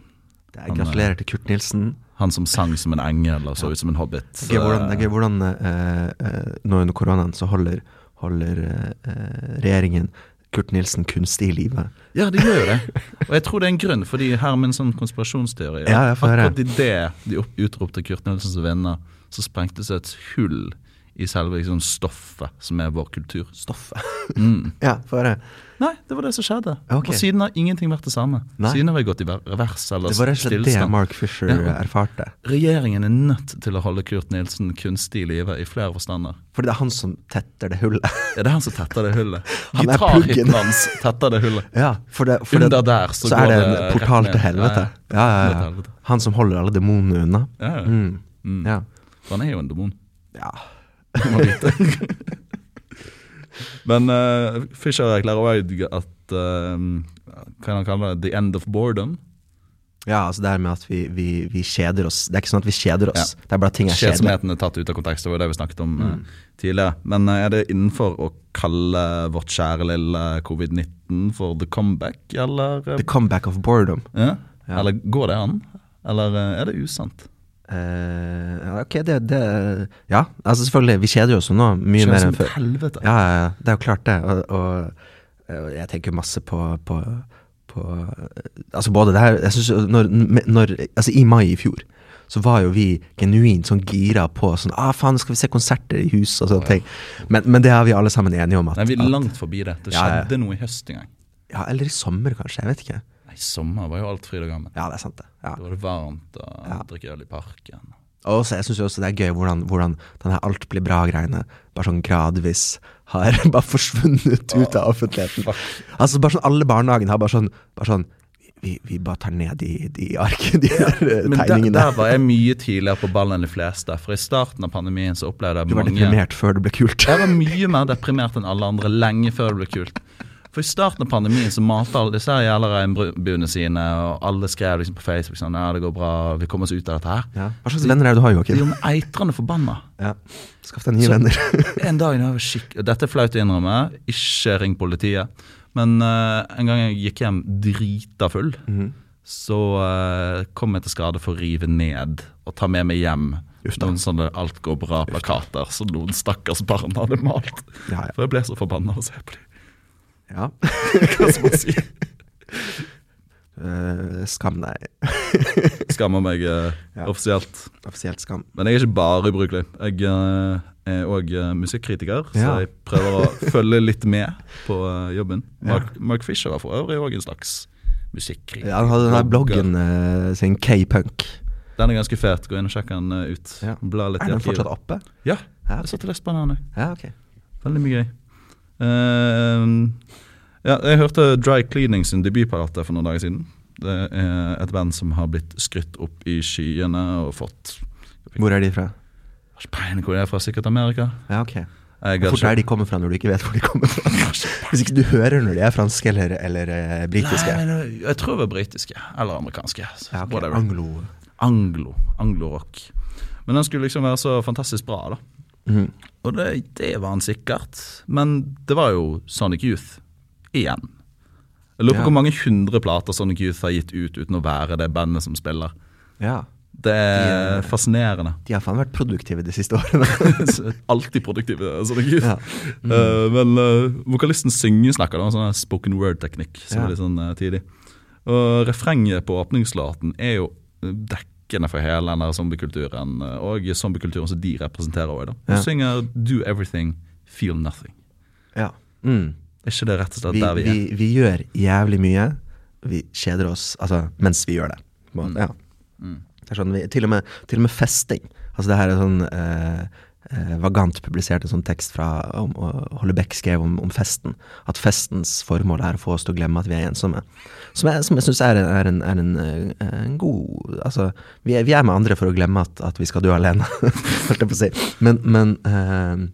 Det er, gratulerer til Kurt Nilsen. Han som sang som en engel og så ut som en hobbit. Det er gøy hvordan, det er gøy hvordan eh, eh, nå under koronaen så holder, holder eh, regjeringen Kurt Nilsen kunstig i live. Ja, de gjør jo det. Og jeg tror det er en grunn, fordi her med en sånn konspirasjonsteori Ja. Akkurat idet de opp- utropte Kurt Nilsen som vinner, så sprengtes et hull i selve liksom, stoffet som er vår kultur. Stoffet. Mm. ja, få det? Nei, det var det som skjedde. Okay. Og siden har ingenting vært det samme. Nei. Siden har vi gått i revers eller Det var rett og slett det. Mark Fisher Ja. erfarte. Regjeringen er nødt til å holde Kurt Nilsen kunstig i live i flere forstander. Fordi det er han som tetter det hullet. Ja, det er han som tetter det hullet. Han pluggen. Gitarhiten hans tetter det hullet. Ja, for det, for Under der så, så er går det det en portal til helvete. Ja, ja, ja. Han som holder alle demonene unna. Ja, ja. Mm. Mm. Ja. For han er jo en demon. ja. Men uh, Fisher erklærer òg at uh, Hva han kaller det? The end of boredom. Ja, altså det her med at vi, vi, vi kjeder oss. Det er ikke sånn at vi kjeder oss, det er bare at ting er kjedelig. Kjedsomheten er tatt ut av kontekst. Det var det vi snakket om eh, tidligere. Men uh, er det innenfor å kalle vårt kjære lille covid-19 for the comeback, eller eh, The comeback of boredom. ja? Ja. Eller går det an? Eller eh, er det usant? Eh, ja, ok, det, det Ja, altså selvfølgelig, vi kjeder oss jo nå mye mer enn før. helvete. Ja, ja, ja, det er jo klart det. Og, og, og jeg tenker masse på, på, på Altså både det her jeg synes, når, når, altså I mai i fjor så var jo vi genuint sånn gira på sånn ah faen, skal vi se konserter i hus og sånne ting. Men, men det er vi alle sammen enige om. At, Nei, vi er langt forbi det. Det skjedde ja. noe i høst en gang. ja, eller i sommer, kanskje. Jeg vet ikke. Nei, sommer var jo alt fryd og gammen. Ja, det er sant, det. Ja. Da var det varmt og Ja. drikke øl i parken. Og så, jeg syns også det er gøy hvordan, hvordan den her alt blir bra-greiene bare sånn gradvis har bare forsvunnet ut av offentligheten. Altså bare sånn Alle barnehagene har bare sånn, bare sånn vi, vi bare tar ned de, de arkene, de her eh, Men der, tegningene. der var jeg mye tidligere på ballen enn de fleste. For i starten av pandemien så opplevde jeg mange du var deprimert før det ble kult. Jeg var mye mer deprimert enn alle andre lenge før det ble kult. For i starten av pandemien så malte alle disse jævla regnbuene sine, og alle skrev liksom på Facebook sånn Ja, det går bra, vi kommer oss ut av dette her. Ja. Hva slags venner er det du har, Joakim? Jo, eitrende forbanna. Ja. Skaff deg nye Så- venner. En dag da jeg var skikk... Dette er flaut å innrømme, ikke ring politiet. Men uh, en gang jeg gikk hjem drita full, Mhm. så uh, kom jeg til skade for å rive ned og ta med meg hjem noen sånne alt går bra-plakater som noen stakkars barn hadde malt. Ja, ja. For jeg ble så forbanna av å se på dem. Ja. Hva skal man si? Uh, skam deg. Skammer meg uh, Ja. offisielt. Offisielt skam. Men jeg er ikke bare ubrukelig. Jeg uh, er òg musikkritiker, så jeg prøver å følge litt med på jobben. Ja. Mark, Mark Fisher var for øvrig òg en slags musikkritiker. Ja, han hadde den her bloggen sin K-punk. Den er ganske fet. Gå inn og sjekk den ut. Ja. Bla litt Er den fortsatt oppe? Ja, Ja, jeg satt og leste på den. ja okay. Veldig mye gøy. Eh, ja, jeg hørte Dry Cleaning sin debutplate for noen dager siden. Det er et band som har blitt skrytt opp i skyene og fått Hvor er de fra? Peiling hvor de er fra, sikkert Amerika. Ja, ok. Hvor er de kommer fra når du ikke vet hvor de kommer fra? Hvis ikke du hører når de er franske eller, eller uh, britiske. Nei, men jeg- tror det er britiske. Eller amerikanske. Ja, okay. Anglo. Anglo. Anglo-rock. Men den skulle liksom være så fantastisk bra, da. Mhm. Og det, det var han sikkert. Men det var jo Sonic Youth igjen. Jeg lurer på Ja. hvor mange hundre plater Sonic Youth har gitt ut uten å være det bandet som spiller. Ja. Det er De- fascinerende. De har faen vært produktive de siste årene. Alltid produktive Youth. Ja. Mm. uh, men uh, vokalisten synger snakker da, sånn spoken word-teknikk. som Ja. er litt sånn uh, tidlig. Og refrenget på åpningslåten er jo dekkende for hele den zombiekulturen, eh, og zombiekulturen som de representerer òg. Hun Ja. synger 'Do everything, feel nothing'. ja. Mm. Er ikke det rett og slett Vi, der vi er? vi, vi gjør jævlig mye. Vi kjeder oss altså, mens vi gjør det. Mm. Ja. Mm. Det er sånn, vi, til, og med, til og med festing. Altså det her er sånn eh, Vagant publisert en sånn tekst fra om, og Holle skrev om, om festen. At festens formål er å få oss til å glemme at vi er ensomme. Som jeg, som jeg syns er, en- er, en, er en, eh, en god Altså, vi er, vi er med andre for å glemme at, at vi skal dø alene, holdt jeg på å si. Men, men eh,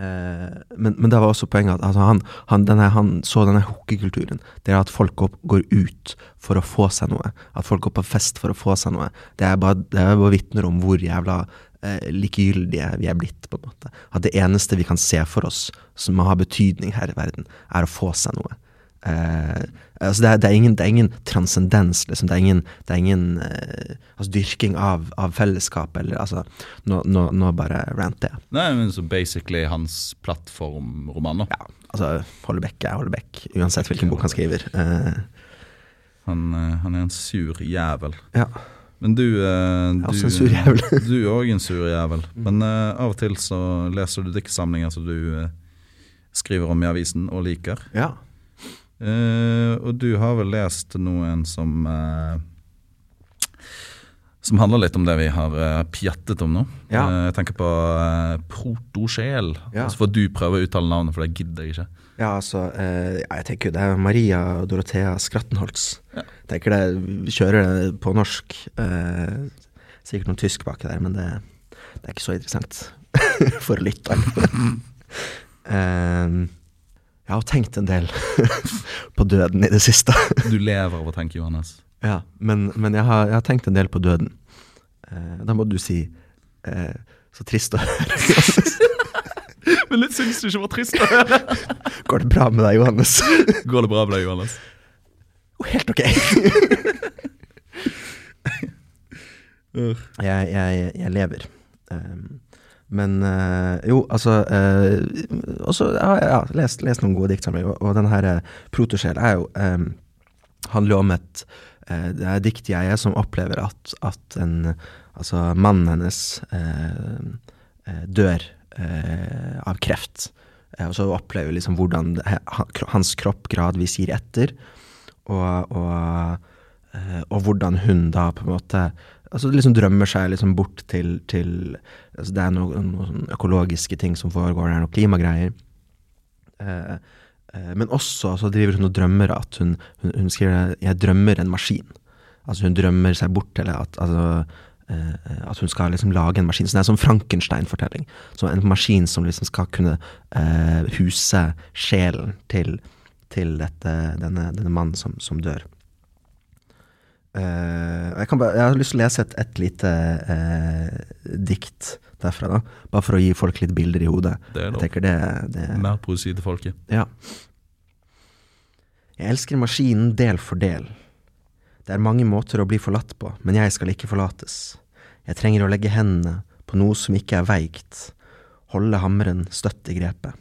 Eh, men, men det var også poenget at altså, han, han, denne, han så denne hookekulturen. Det er at folk går, ut for å få seg noe. At folk går på fest for å få seg noe. Det er bare, det bare vitner om hvor jævla eh, likegyldige vi er blitt. på en måte. At det eneste vi kan se for oss som har betydning her i verden, er å få seg noe. Eh, altså det, er, det, er ingen, det er ingen transcendens, liksom. Det er ingen, det er ingen eh, altså dyrking av, av fellesskap, eller altså Nå, nå, nå bare ranter jeg. Nei, men så basically hans plattformroman, da. Ja, altså Hollebekk er Hollebekk, uansett hvilken bok han skriver. Eh, Han, eh, han er en sur jævel. ja. Men du eh, du, er òg en sur jævel. Men eh, av og til så leser du diktsamlinger som du eh, skriver om i avisen og liker. ja. Eh, og du har vel lest noen som eh, Som handler litt om det vi har uh, pjattet om nå. Ja. Uh, jeg tenker på uh, protosjel. Ja. Så får du prøve å uttale navnet, for det gidder jeg ikke. Ja, altså Jeg tenker det er Maria Dorothea Skrattenholz. Ja. Tenker det, Vi kjører det på norsk. Sikkert noe tysk baki der, men det, det er ikke så interessant for lytteren. uh, jeg har tenkt en del på døden i det siste. Du lever av å tenke, Johannes. Ja, men, men jeg, har, jeg har tenkt en del på døden. Eh, da må du si eh, Så trist å høre. Men litt syns du ikke var trist å høre? Går det bra med deg, Johannes? Går det bra med deg, Johannes? Jo, helt ok. jeg, jeg, jeg lever. Um, men øh, jo, altså øh, også, Jeg har ja, lest, lest noen gode diktsamlinger, og, og den her uh, Protosjel er jo øh, handler om et eh, Det er dikt jeg er som opplever at, at en Altså, mannen hennes eh, eh, dør eh, av kreft. Eh, og så opplever liksom hvordan hans kropp gradvis gir etter. Og, og, eh, og hvordan hun da på en måte Altså liksom drømmer seg liksom bort til, til altså Det er noen noe sånn økologiske ting som foregår, det er noen klimagreier. Eh, eh, men også så driver hun og drømmer at hun, hun, hun skriver 'jeg drømmer en maskin'. Altså hun drømmer seg bort til at, altså, eh, at hun skal liksom lage en maskin. Så det er en sånn Frankenstein-fortelling. Så en maskin som liksom skal kunne eh, huse sjelen til, til dette, denne, denne mannen som, som dør. Eh, jeg, bare, jeg har lyst til å lese et, et lite eh, derfra, da. Bare for å gi folk litt bilder i hodet. Det er lov. det Mer poesi til folket. ja. Jeg elsker maskinen del for del. Det er mange måter å bli forlatt på, men jeg skal ikke forlates. Jeg trenger å legge hendene på noe som ikke er veikt, holde hammeren støtt i grepet.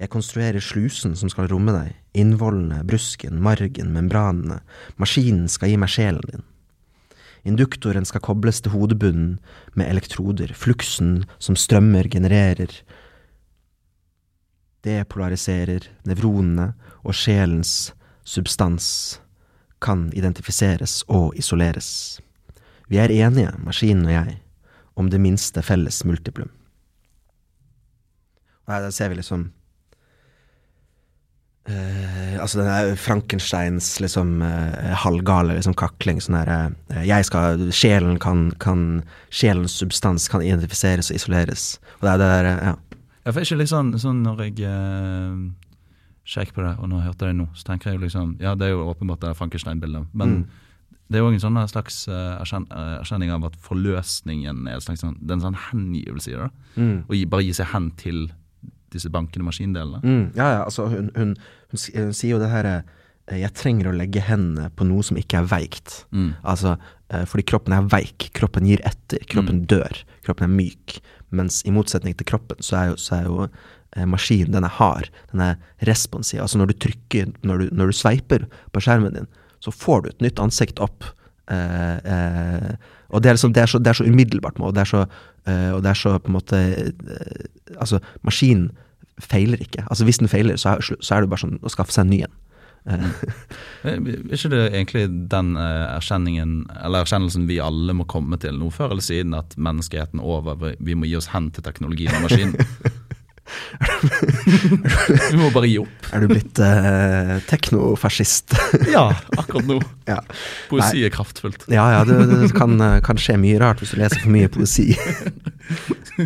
Jeg konstruerer slusen som skal romme deg, innvollene, brusken, margen, membranene, maskinen skal gi meg sjelen din. Induktoren skal kobles til hodebunnen med elektroder, fluksen som strømmer genererer, depolariserer nevronene og sjelens substans kan identifiseres og isoleres. Vi er enige, maskinen og jeg, om det minste felles multiplum. Og her ser vi liksom Eh, altså denne Frankensteins liksom uh, halvgale liksom kakling. Sånn der uh, jeg skal, Sjelen kan, kan Sjelens substans kan identifiseres og isoleres. Og det er det der, ja. Jeg får ikke liksom sånn når jeg sjekker på det, og nå hørte jeg det nå, så tenker jeg jo liksom Ja, det er jo åpenbart det Frankenstein-bildet, men Mm. det er jo en sånn slags erkjenning av at forløsningen er en slags sånn, det er en sånn hengivelse i det. Mm. Å gi, bare gi seg hen til disse bankende maskindelene. Mm, ja, ja, altså hun, hun, hun, hun sier jo det her eh, Jeg trenger å legge hendene på noe som ikke er veikt. Mm. Altså, eh, fordi kroppen er veik. Kroppen gir etter. Kroppen dør. Kroppen er myk. Mens i motsetning til kroppen, så er jo, så er jo eh, maskinen den er hard. Den er responsiv. Altså når du trykker, når du, når du sveiper på skjermen din, så får du et nytt ansikt opp. Eh, eh, og det er, liksom, det, er så, det er så umiddelbart, og det er så, eh, og det er så på en måte uh, Altså, maskinen feiler ikke. Altså Hvis den feiler, så er, så er det bare sånn å skaffe seg en ny en. Eh, Er ikke det egentlig den erkjenningen, eller erkjennelsen vi alle må komme til, nå før eller siden, at menneskeheten er over, vi- vi må gi oss hen til teknologien og maskinen? vi må bare gi opp. er du blitt eh, teknofascist? Ja, akkurat nå. ja. Poesi er kraftfullt. Ja, ja, det, det kan, eh, kan skje mye rart hvis du leser for mye poesi.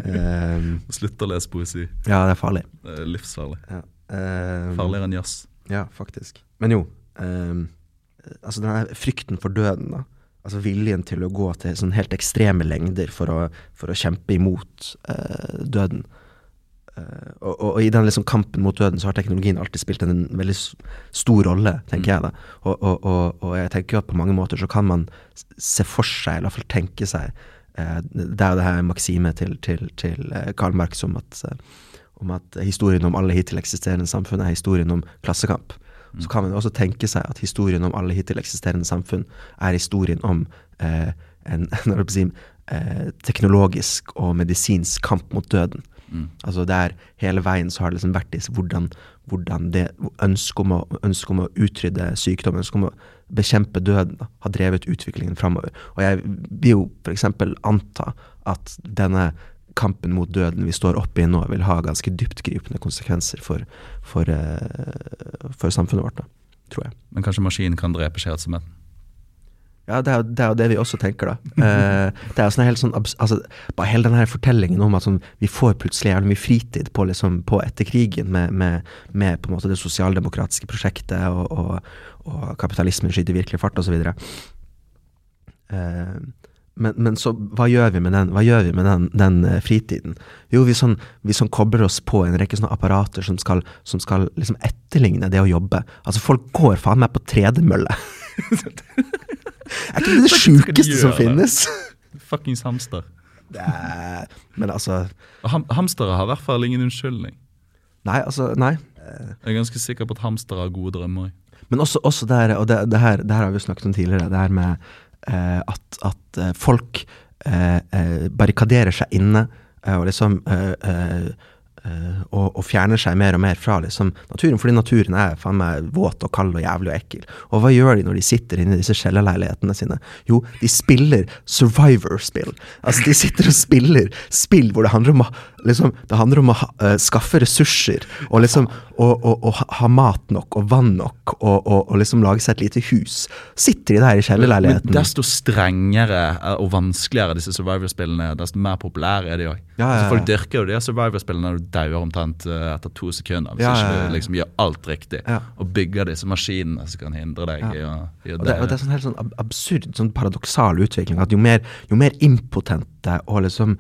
um, Slutt å lese poesi. ja, det er farlig. Det er livsfarlig. Ja. Um, Farligere enn jazz. Ja, faktisk. Men jo, Um, altså denne frykten for døden, da. Altså viljen til å gå til sånn helt ekstreme lengder for å, for å kjempe imot uh, døden. Eh, og, og, og i den liksom kampen mot døden så har teknologien alltid spilt en veldig stor rolle, tenker jeg da. Og, og, og, og jeg tenker at på mange måter så kan man se for seg, eller i hvert fall tenke seg eh, Det er jo det her maksimet til, til, til eh, Karl Marx om at, eh, om at historien om alle hittil eksisterende samfunn er historien om klassekamp. Så kan man også tenke seg at historien om alle hittil eksisterende samfunn er historien om eh, en en, en, eh, teknologisk og medisinsk kamp mot døden. Mm. Altså der hele veien så har det liksom vært disse hvordan, hvordan det ønsket om, å- om å utrydde sykdom, ønsket om å bekjempe døden, har drevet utviklingen framover. Og jeg vil jo f.eks. anta at denne kampen mot døden vi står oppe i nå, vil ha ganske dyptgripende konsekvenser for, for, eh, for samfunnet vårt, da, tror jeg. Men kanskje maskinen kan drepe kjedsomheten? Ja, det er, jo- det er jo det vi også tenker, da. Eh, det er jo sånn helt sånn altså, Bare hele den her fortellingen om at sånn, vi får plutselig jævlig mye fritid på, liksom, på etter krigen med, med, med på en måte det sosialdemokratiske prosjektet, og, og, og kapitalismen skyter virkelig fart, osv. Eh, men, men så hva gjør vi med den, hva gjør vi med den, den eh, fritiden? Jo, vi, sånn, vi sånn kobler oss på en rekke sånne apparater som skal, som skal liksom etterligne det å jobbe. Altså, folk går faen meg på tredemølle. er det det Hva skal de sjukeste som finnes? Fuckings hamster. Er, men altså ham hamstere har i hvert fall ingen unnskyldning. Nei, altså, nei. Jeg er ganske sikker på at hamstere har gode drømmer. Men også, også det her, og det, det, her, det her har vi snakket om tidligere, det her med eh, at, at eh, folk eh, eh, barrikaderer seg inne eh, og liksom eh, og, og fjerner seg mer og mer fra liksom, naturen, fordi naturen er faen meg våt og kald og jævlig og ekkel. Og hva gjør de når de sitter inne i disse kjellerleilighetene sine? Jo, de spiller survivor-spill. Altså, de sitter og spiller spill hvor det handler om å, liksom, det handler om å ha, eh, skaffe ressurser, og liksom og, og, ha- mat nok og vann nok, og, liksom lage seg et lite hus. Sitter de der i Men desto strengere eh, og vanskeligere disse Survivor-spillene er, desto mer populære er de òg. Ja, ja, ja. Folk dyrker jo de Survivor-spillene dauer omtrent eh, etter to sekunder. Hvis Ja, ja, ikke du liksom gjør alt riktig. Ja. Og bygger disse maskinene som kan hindre deg Ja. i å gjøre det, og det er sånn helt sånn absurd, sånn paradoksal utvikling. At jo mer, jo mer impotente og liksom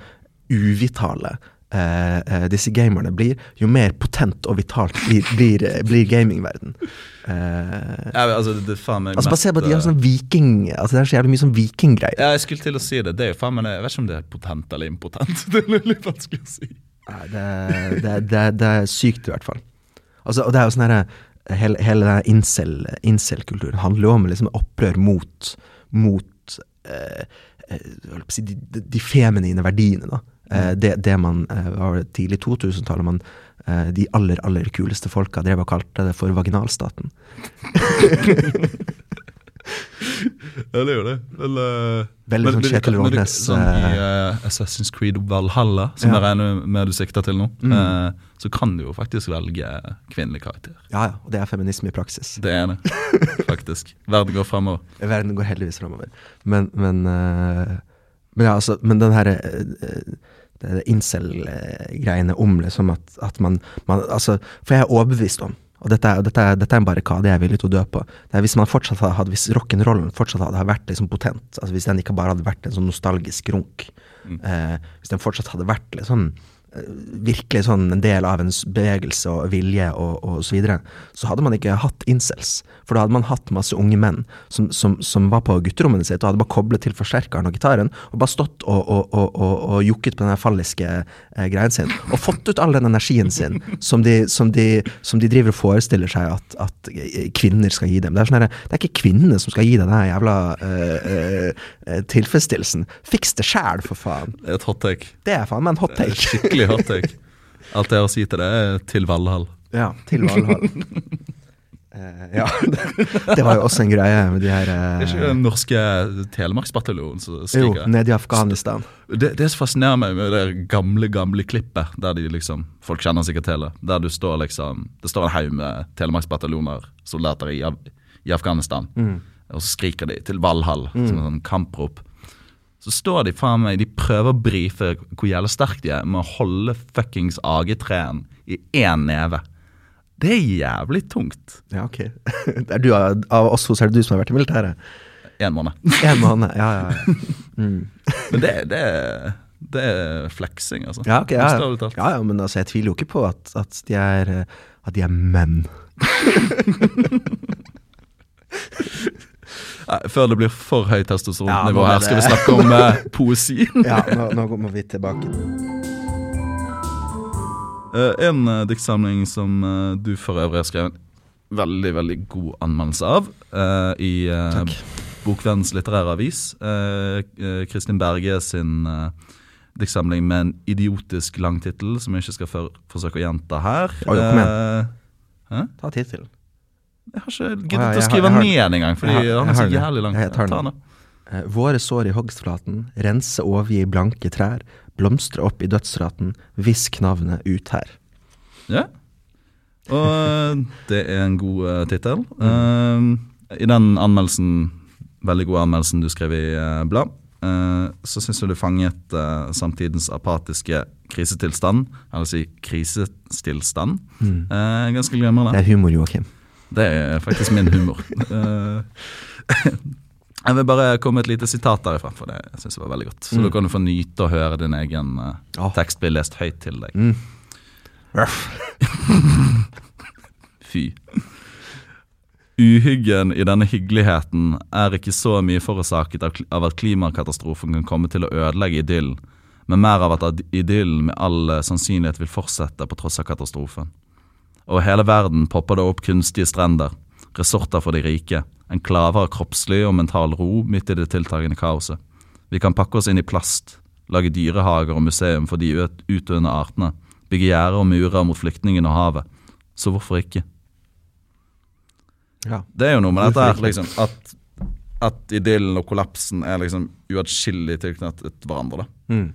uvitale eh, eh, disse gamerne blir, jo mer potent og vitalt blir, blir, eh, blir gamingverden. Eh, Ja, men altså, det faen meg altså Bare se på at de har eh, sånn viking Altså Det er så jævlig mye sånn vikinggreier. Ja, jeg skulle til å si det. Det er jo faen meg Jeg vet ikke om det er potent eller impotent. Det er litt vanskelig å si. Det, det, det, det er sykt, i hvert fall. Altså, og det er jo sånn herre Hele, hele den incel- incel-kulturen handler jo om liksom opprør mot, mot eh, eh, de, de, feminine verdiene. da. Eh, det, det man eh, var tidlig 2000-tallet man eh, De aller, aller kuleste folka drev og kalte det for vaginalstaten. Ja, det gjør det. Vel, eh, Veldig Men- sånn Kjetil men- Sånn i eh, Assassin's Creed Valhalla, som Ja. jeg regner med du sikter til nå, Mm. uh, så kan du jo faktisk velge kvinnelig karakter. Ja, ja. Og det er feminisme i praksis. Det er det, faktisk. Verden går fremover. Verden går heldigvis framover. Men, men, uh, men, ja, altså, men den her uh, incel-greiene om liksom at, at man, man altså, For jeg er overbevist om og dette er, dette, er, dette er en barrikade jeg er villig til å dø på. Det er Hvis man fortsatt hadde, hvis rock'n'rollen fortsatt hadde vært liksom potent, altså hvis den ikke bare hadde vært en sånn nostalgisk runk, eh, hvis den fortsatt hadde vært liksom eh, virkelig sånn en del av en bevegelse og vilje og, og så videre, så hadde man ikke hatt incels. For da hadde man hatt masse unge menn som, som, som var på gutterommene sitt og hadde bare koblet til forsterkeren og gitaren og bare stått og, og, og, og, og jukket på den falliske eh, greien sin. Og fått ut all den energien sin som de, som de, som de driver og forestiller seg at, at kvinner skal gi dem. Det er, sånn her, det er ikke kvinnene som skal gi deg den jævla eh, eh, eh, tilfredsstillelsen. Fiks det sjæl, for faen. Det er et hot take. Det er faen meg en hot take. Skikkelig hot jeg. Alt jeg har å si til det, er til Valhall. Ja, til Valhall. Uh, ja, det var jo også en greie med de her Det er ikke eh, den norske Telemarksbataljonen som Jo, ned i Afghanistan. Det, det som fascinerer meg med det gamle gamle klippet, der de liksom, folk kjenner sikkert til det, der du står liksom, det står en haug med telemarksbataljoner, soldater i, i Afghanistan, og så skriker de til Valhall, som en sånn kamprop. Så står de faen meg, de prøver å brife hvor jævla sterke de er med å holde fuckings AG3-en i én neve. Det er jævlig tungt. Ja, ok. Det er du, av oss så er det du som har vært i militæret. Én måned. En måned, ja, ja. ja. Mm. Men det, det, det er fleksing, altså. Ja, okay, ja, ja, ja, men altså, jeg tviler jo ikke på at, at, de, er, eh, at de er menn. Før det blir for høyt testosteronnivå ja, her, skal vi snakke om eh, poesi. Ja, nå, nå må vi tilbake. Uh, en uh, diktsamling som du for øvrig har skrevet en veldig veldig god anmeldelse av i uh, Bokvennens litterære avis. Kristin Berge sin diktsamling med en idiotisk lang tittel, som jeg ikke skal for, forsøke å gjenta her. Oi, kom igjen. Ta tittelen. Jeg har ikke giddet oh, ja, å skrive den ned engang, fordi jeg han er så jævlig lang. Jeg tar den. Eh, Våre sår i hogstflaten, rense overgi blanke trær, blomstre opp i dødsraten, hvisk navnet ut her. Ja. Og eh, det er en god uh, tittel. Uh, I den anmeldelsen, veldig gode anmeldelsen du skrev i uh, blad, så syns jeg du fanget samtidens apatiske krisetilstand, eller si krisetilstand, eh, ganske glimrende. Det er humor, Joakim. Det er faktisk min humor. Eh, jeg vil bare komme med et lite sitat derifra, for det jeg synes jeg var veldig godt. Så Mm. da kan du få nyte å høre din egen uh, tekst bli lest høyt til deg. Mm. Fy. Uhyggen i denne hyggeligheten er ikke så mye forårsaket av av at klimakatastrofen kan komme til å ødelegge idyllen, men mer av at idyllen med all eh, sannsynlighet vil fortsette på tross av katastrofen. Over hele verden popper det opp kunstige strender, resorter for de rike, enklaver av kroppslig og mental ro midt i det tiltagende kaoset. Vi kan pakke oss inn i plast, lage dyrehager og museum for de ut- utdøende artene, bygge gjerder og murer mot flyktningene og havet. Så hvorfor ikke? Ja. Det er jo noe med dette her, liksom, at, at idyllen og kollapsen er liksom uatskillelig tilknyttet hverandre. da. Mm.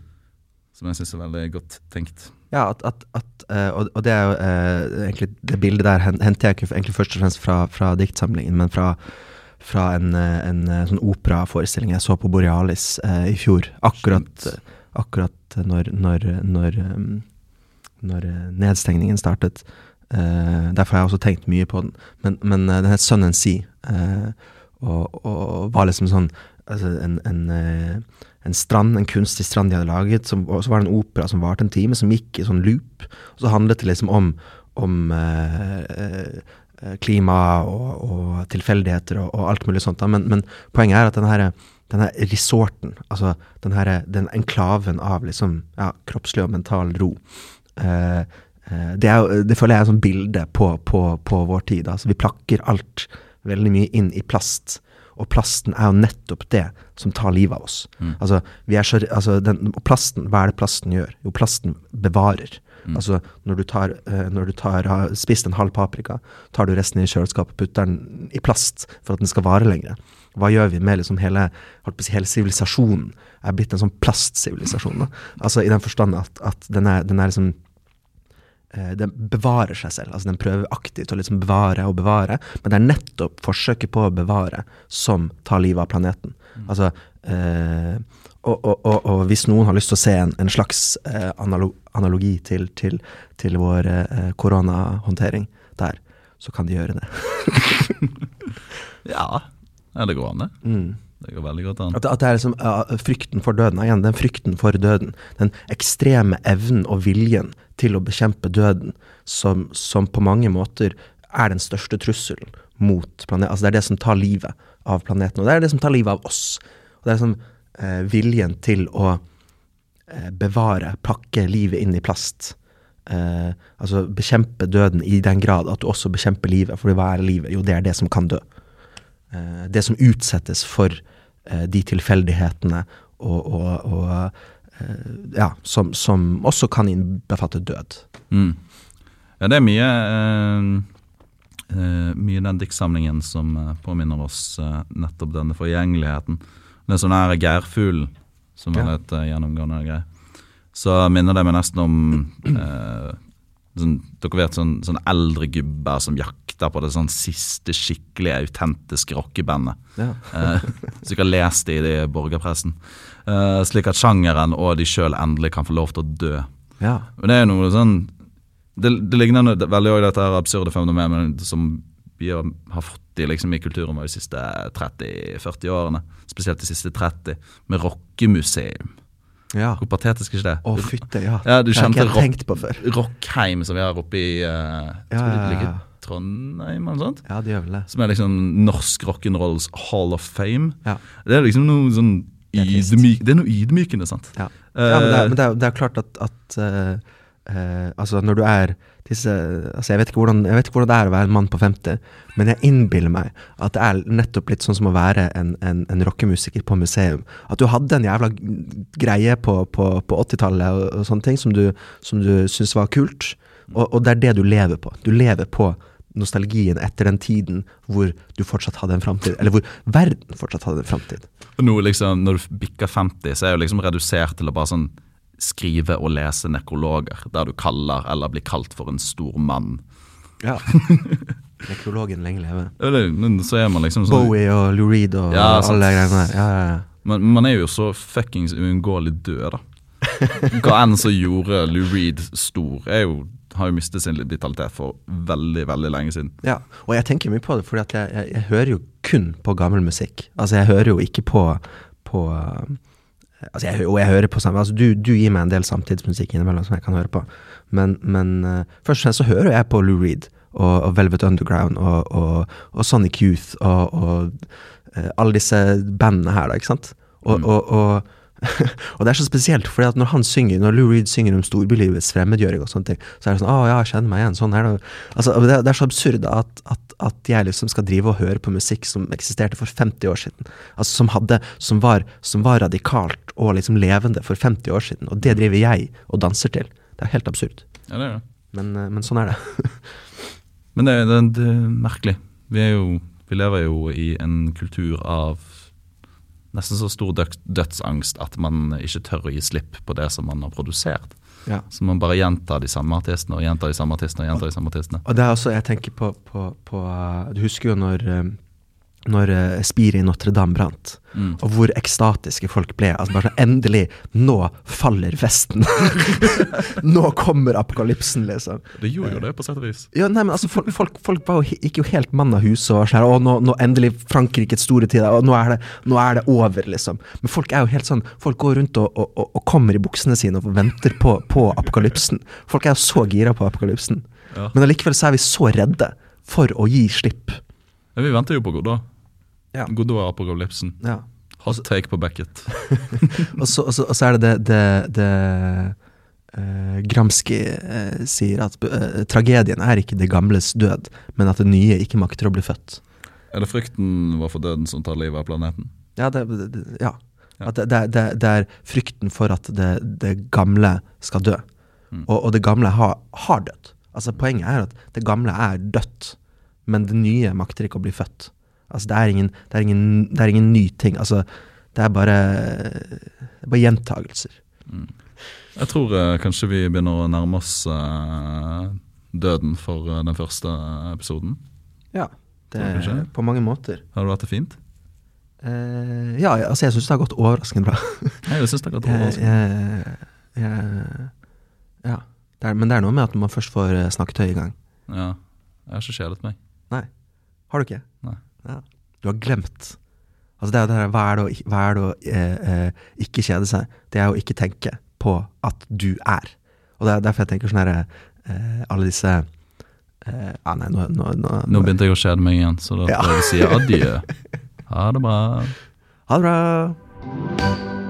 Som jeg syns er veldig godt tenkt. Ja, at, at, at eh, og, og det er jo eh, egentlig Det bildet der henter jeg ikke egentlig først og fremst fra, fra diktsamlingen, men fra, fra en, eh, en sånn operaforestilling jeg så på Borealis eh, i fjor. Akkurat, akkurat når, når, når, når nedstengningen startet. Eh, derfor har jeg også tenkt mye på den. Men, men den het Sun and Sea, eh, og, og var liksom sånn altså en, en, en strand, en kunstig strand de hadde laget, som, og så var det en opera som varte en time, som gikk i sånn loop. Og så handlet det liksom om, om eh, eh, klima og, og tilfeldigheter og, og alt mulig sånt. Men, men poenget er at denne, her, denne resorten, altså den, her, den enklaven av liksom, ja, kroppslig og mental ro, eh, eh, det, er, det føler jeg er et sånt bilde på, på, på vår tid. Altså, vi plakker alt veldig mye inn i plast. Og plasten er jo nettopp det som tar livet av oss. Altså, vi er så, altså den, og plasten, hva er det plasten gjør? Jo, plasten bevarer. Altså, når du, tar, eh, når du tar, har spist en halv paprika, tar du resten i kjøleskapet og putter den i plast for at den skal vare lenger. Hva gjør vi med liksom hele holdt på å si, hele sivilisasjonen? Er blitt en sånn plastsivilisasjon. Altså I den forstand at, at den, er, den er liksom den bevarer seg selv. altså Den prøver aktivt å liksom bevare og bevare, men det er nettopp forsøket på å bevare som tar livet av planeten. Altså, eh, og, og, og, og hvis noen har lyst til å se en, en slags eh, analo analogi til, til, til vår eh, koronahåndtering der, så kan de gjøre det. Ja, Er det går an, det. Mm. Det går veldig godt an. At, at det er liksom uh, frykten for døden. Igjen, den frykten for døden. Den ekstreme evnen og viljen til å bekjempe døden, som, som på mange måter er den største trusselen mot planeten. Altså det er det som tar livet av planeten, og det er det som tar livet av oss. Og det er liksom uh, viljen til å uh, bevare, pakke livet inn i plast. Eh, altså bekjempe døden i den grad at du også bekjemper livet. For hva er livet? Jo, det er det som kan dø. Det som utsettes for de tilfeldighetene og, og, og eh, ja, som, som også kan innbefatte død. Mm. Ja, det er mye eh, eh, Mye i den diktsamlingen som eh, påminner oss eh, nettopp denne forgjengeligheten. Det er sånn her Geirfuglen, som Ja. er et eh, gjennomgående greie. Så minner det meg nesten om eh, sånn, Dere vet sånn, sånn eldre gubber som jakter på det sånn siste skikkelig autentiske rockebandet. Ja. Eh, så har lest det i det borgerpressen. Eh, slik at sjangeren og de sjøl endelig kan få lov til å dø. ja. Men det er noe sånn Det, det ligner no- veldig også dette her absurde fenomenet som vi har, har fått i, liksom, i kulturen vår de siste 30-40 årene. Spesielt de siste 30, med rockemuseum. Ja. Hvor patetisk er ikke det? Å, fytte, ja. Ja, du kjente rock-. Rockheim som vi har oppe i uh, Ja, ja. Trondheim eller noe sånt? Ja, det gjør vel det. Som er liksom norsk rock'n'rolls hall of fame. Ja. Det er liksom noe sånn ydmyk, Det er noe ydmykende, sant? Ja. Ja, men det er, Eh, men det er, det er klart at, at eh, eh, Altså, når du er disse Altså, jeg vet, hvordan, jeg vet ikke hvordan det er å være en mann på 50, men jeg innbiller meg at det er nettopp litt sånn som å være en, en, en rockemusiker på museum. At du hadde en jævla greie på, på, på 80-tallet og, og sånne ting som du, som du syntes var kult, og, og det er det du lever på. Du lever på nostalgien etter den tiden hvor du fortsatt hadde en framtid, eller hvor verden fortsatt hadde en framtid. Nå liksom, Når du bikker 50, så er jo liksom redusert til å bare sånn skrive og lese nekrologer, der du kaller eller blir kalt for en stor mann. Ja. Nekrologen lenge leve. Men så er man liksom sånn Bowie og Lou Reed og Ja, alle greiene der. Ja, ja, ja. man, man er jo så fuckings uunngåelig død, da. Hva enn som gjorde Lou Reed stor, er jo, har jo mistet sin vitalitet for veldig, veldig lenge siden. Ja, og jeg tenker mye på det, at jeg, jeg, jeg hører jo kun på gammel musikk. Altså, jeg hører jo ikke på, på uh, Altså, jeg, og jeg hører på samme altså, du, du gir meg en del samtidsmusikk innimellom som jeg kan høre på, men, men uh, først og fremst så hører jeg på Lou Reed og, og Velvet Underground og, og, og Sonic Youth og, uh, alle disse bandene her, da, ikke sant? Og, Mm. og, og det er så spesielt, at når han synger Når Lou Reed synger om storbylivets fremmedgjøring, og sånne ting, så er det sånn 'Å ja, jeg kjenner meg igjen'. Sånn er det. Altså, det, det er så absurd at, at, at jeg liksom skal drive og høre på musikk som eksisterte for 50 år siden. Altså Som, hadde, som, var, som var radikalt og liksom levende for 50 år siden. Og det driver jeg og danser til. Det er helt absurd. Ja, det er det. Men, eh, men sånn er det. Men det, er- det, det er merkelig. Vi, er jo, vi lever jo i en kultur av nesten så stor dødsangst at man ikke tør å gi slipp på det som man har produsert. Ja. Så man bare gjentar de samme artistene og gjentar de samme artistene. og gjentar de samme artistene. Og det er også, jeg tenker på, på, på uh, Du husker jo når, uh, når uh, spiret i Notre-Dame brant, Mm. og hvor ekstatiske folk ble. Altså bare sånn Endelig! Nå faller Vesten! nå kommer apokalypsen, liksom. Det gjorde jo det, på sett og vis. Ja, nei, men altså, folk, folk, folk var jo, gikk jo helt mann av huset og sånn Å, nå, nå endelig Frankrikes store tid, og nå er, det, nå er det over, liksom. Men folk er jo helt sånn Folk går rundt og, og, og, og kommer i buksene sine og venter på, på apokalypsen. Folk er jo så gira på apokalypsen. Ja. Men allikevel så er vi så redde for å gi slipp. Ja, vi venter jo på Godot. Ja. Godot er apokalypsen. Ja. Hot take på Beckett. Og så, og så, og så er det det, det, det uh, Gramsci uh, sier, at uh, tragedien er ikke det gamles død, men at det nye ikke makter å bli født. Er det frykten var for døden som tar livet av planeten? Ja, det, ja. Det, er frykten for at det, det gamle skal dø. Og, og det gamle har, har dødd. Altså Poenget er at det gamle er dødt, men det nye makter ikke å bli født. Altså Det er ingen, det er ingen, det er ingen ny ting. Altså Det er bare, det er bare gjentagelser. Jeg tror eh, kanskje vi begynner å nærme oss eh, døden for eh, den første episoden. Ja. Det Tror? På mange måter. Har du hatt det fint? Eh, ja, altså jeg syns det har gått overraskende bra. Jeg synes det har gått overraskende. jeg, jeg, ja. Det er, men det er noe med at man først får snakket snakketøy i gang. Ja. Jeg har ikke kjedet meg. Nei. Har du ikke? Nei. Ja. Du har glemt. Altså det er jo det her, Hva er det å, er det å eh, eh, ikke kjede seg? Det er å ikke tenke på at du er. Og det er derfor jeg tenker sånn herre eh, Alle disse eh, ah, nei, nå, nå, nå, Nå begynte jeg å kjede meg igjen, så da får jeg si adjø. Ha det bra. Ha det bra.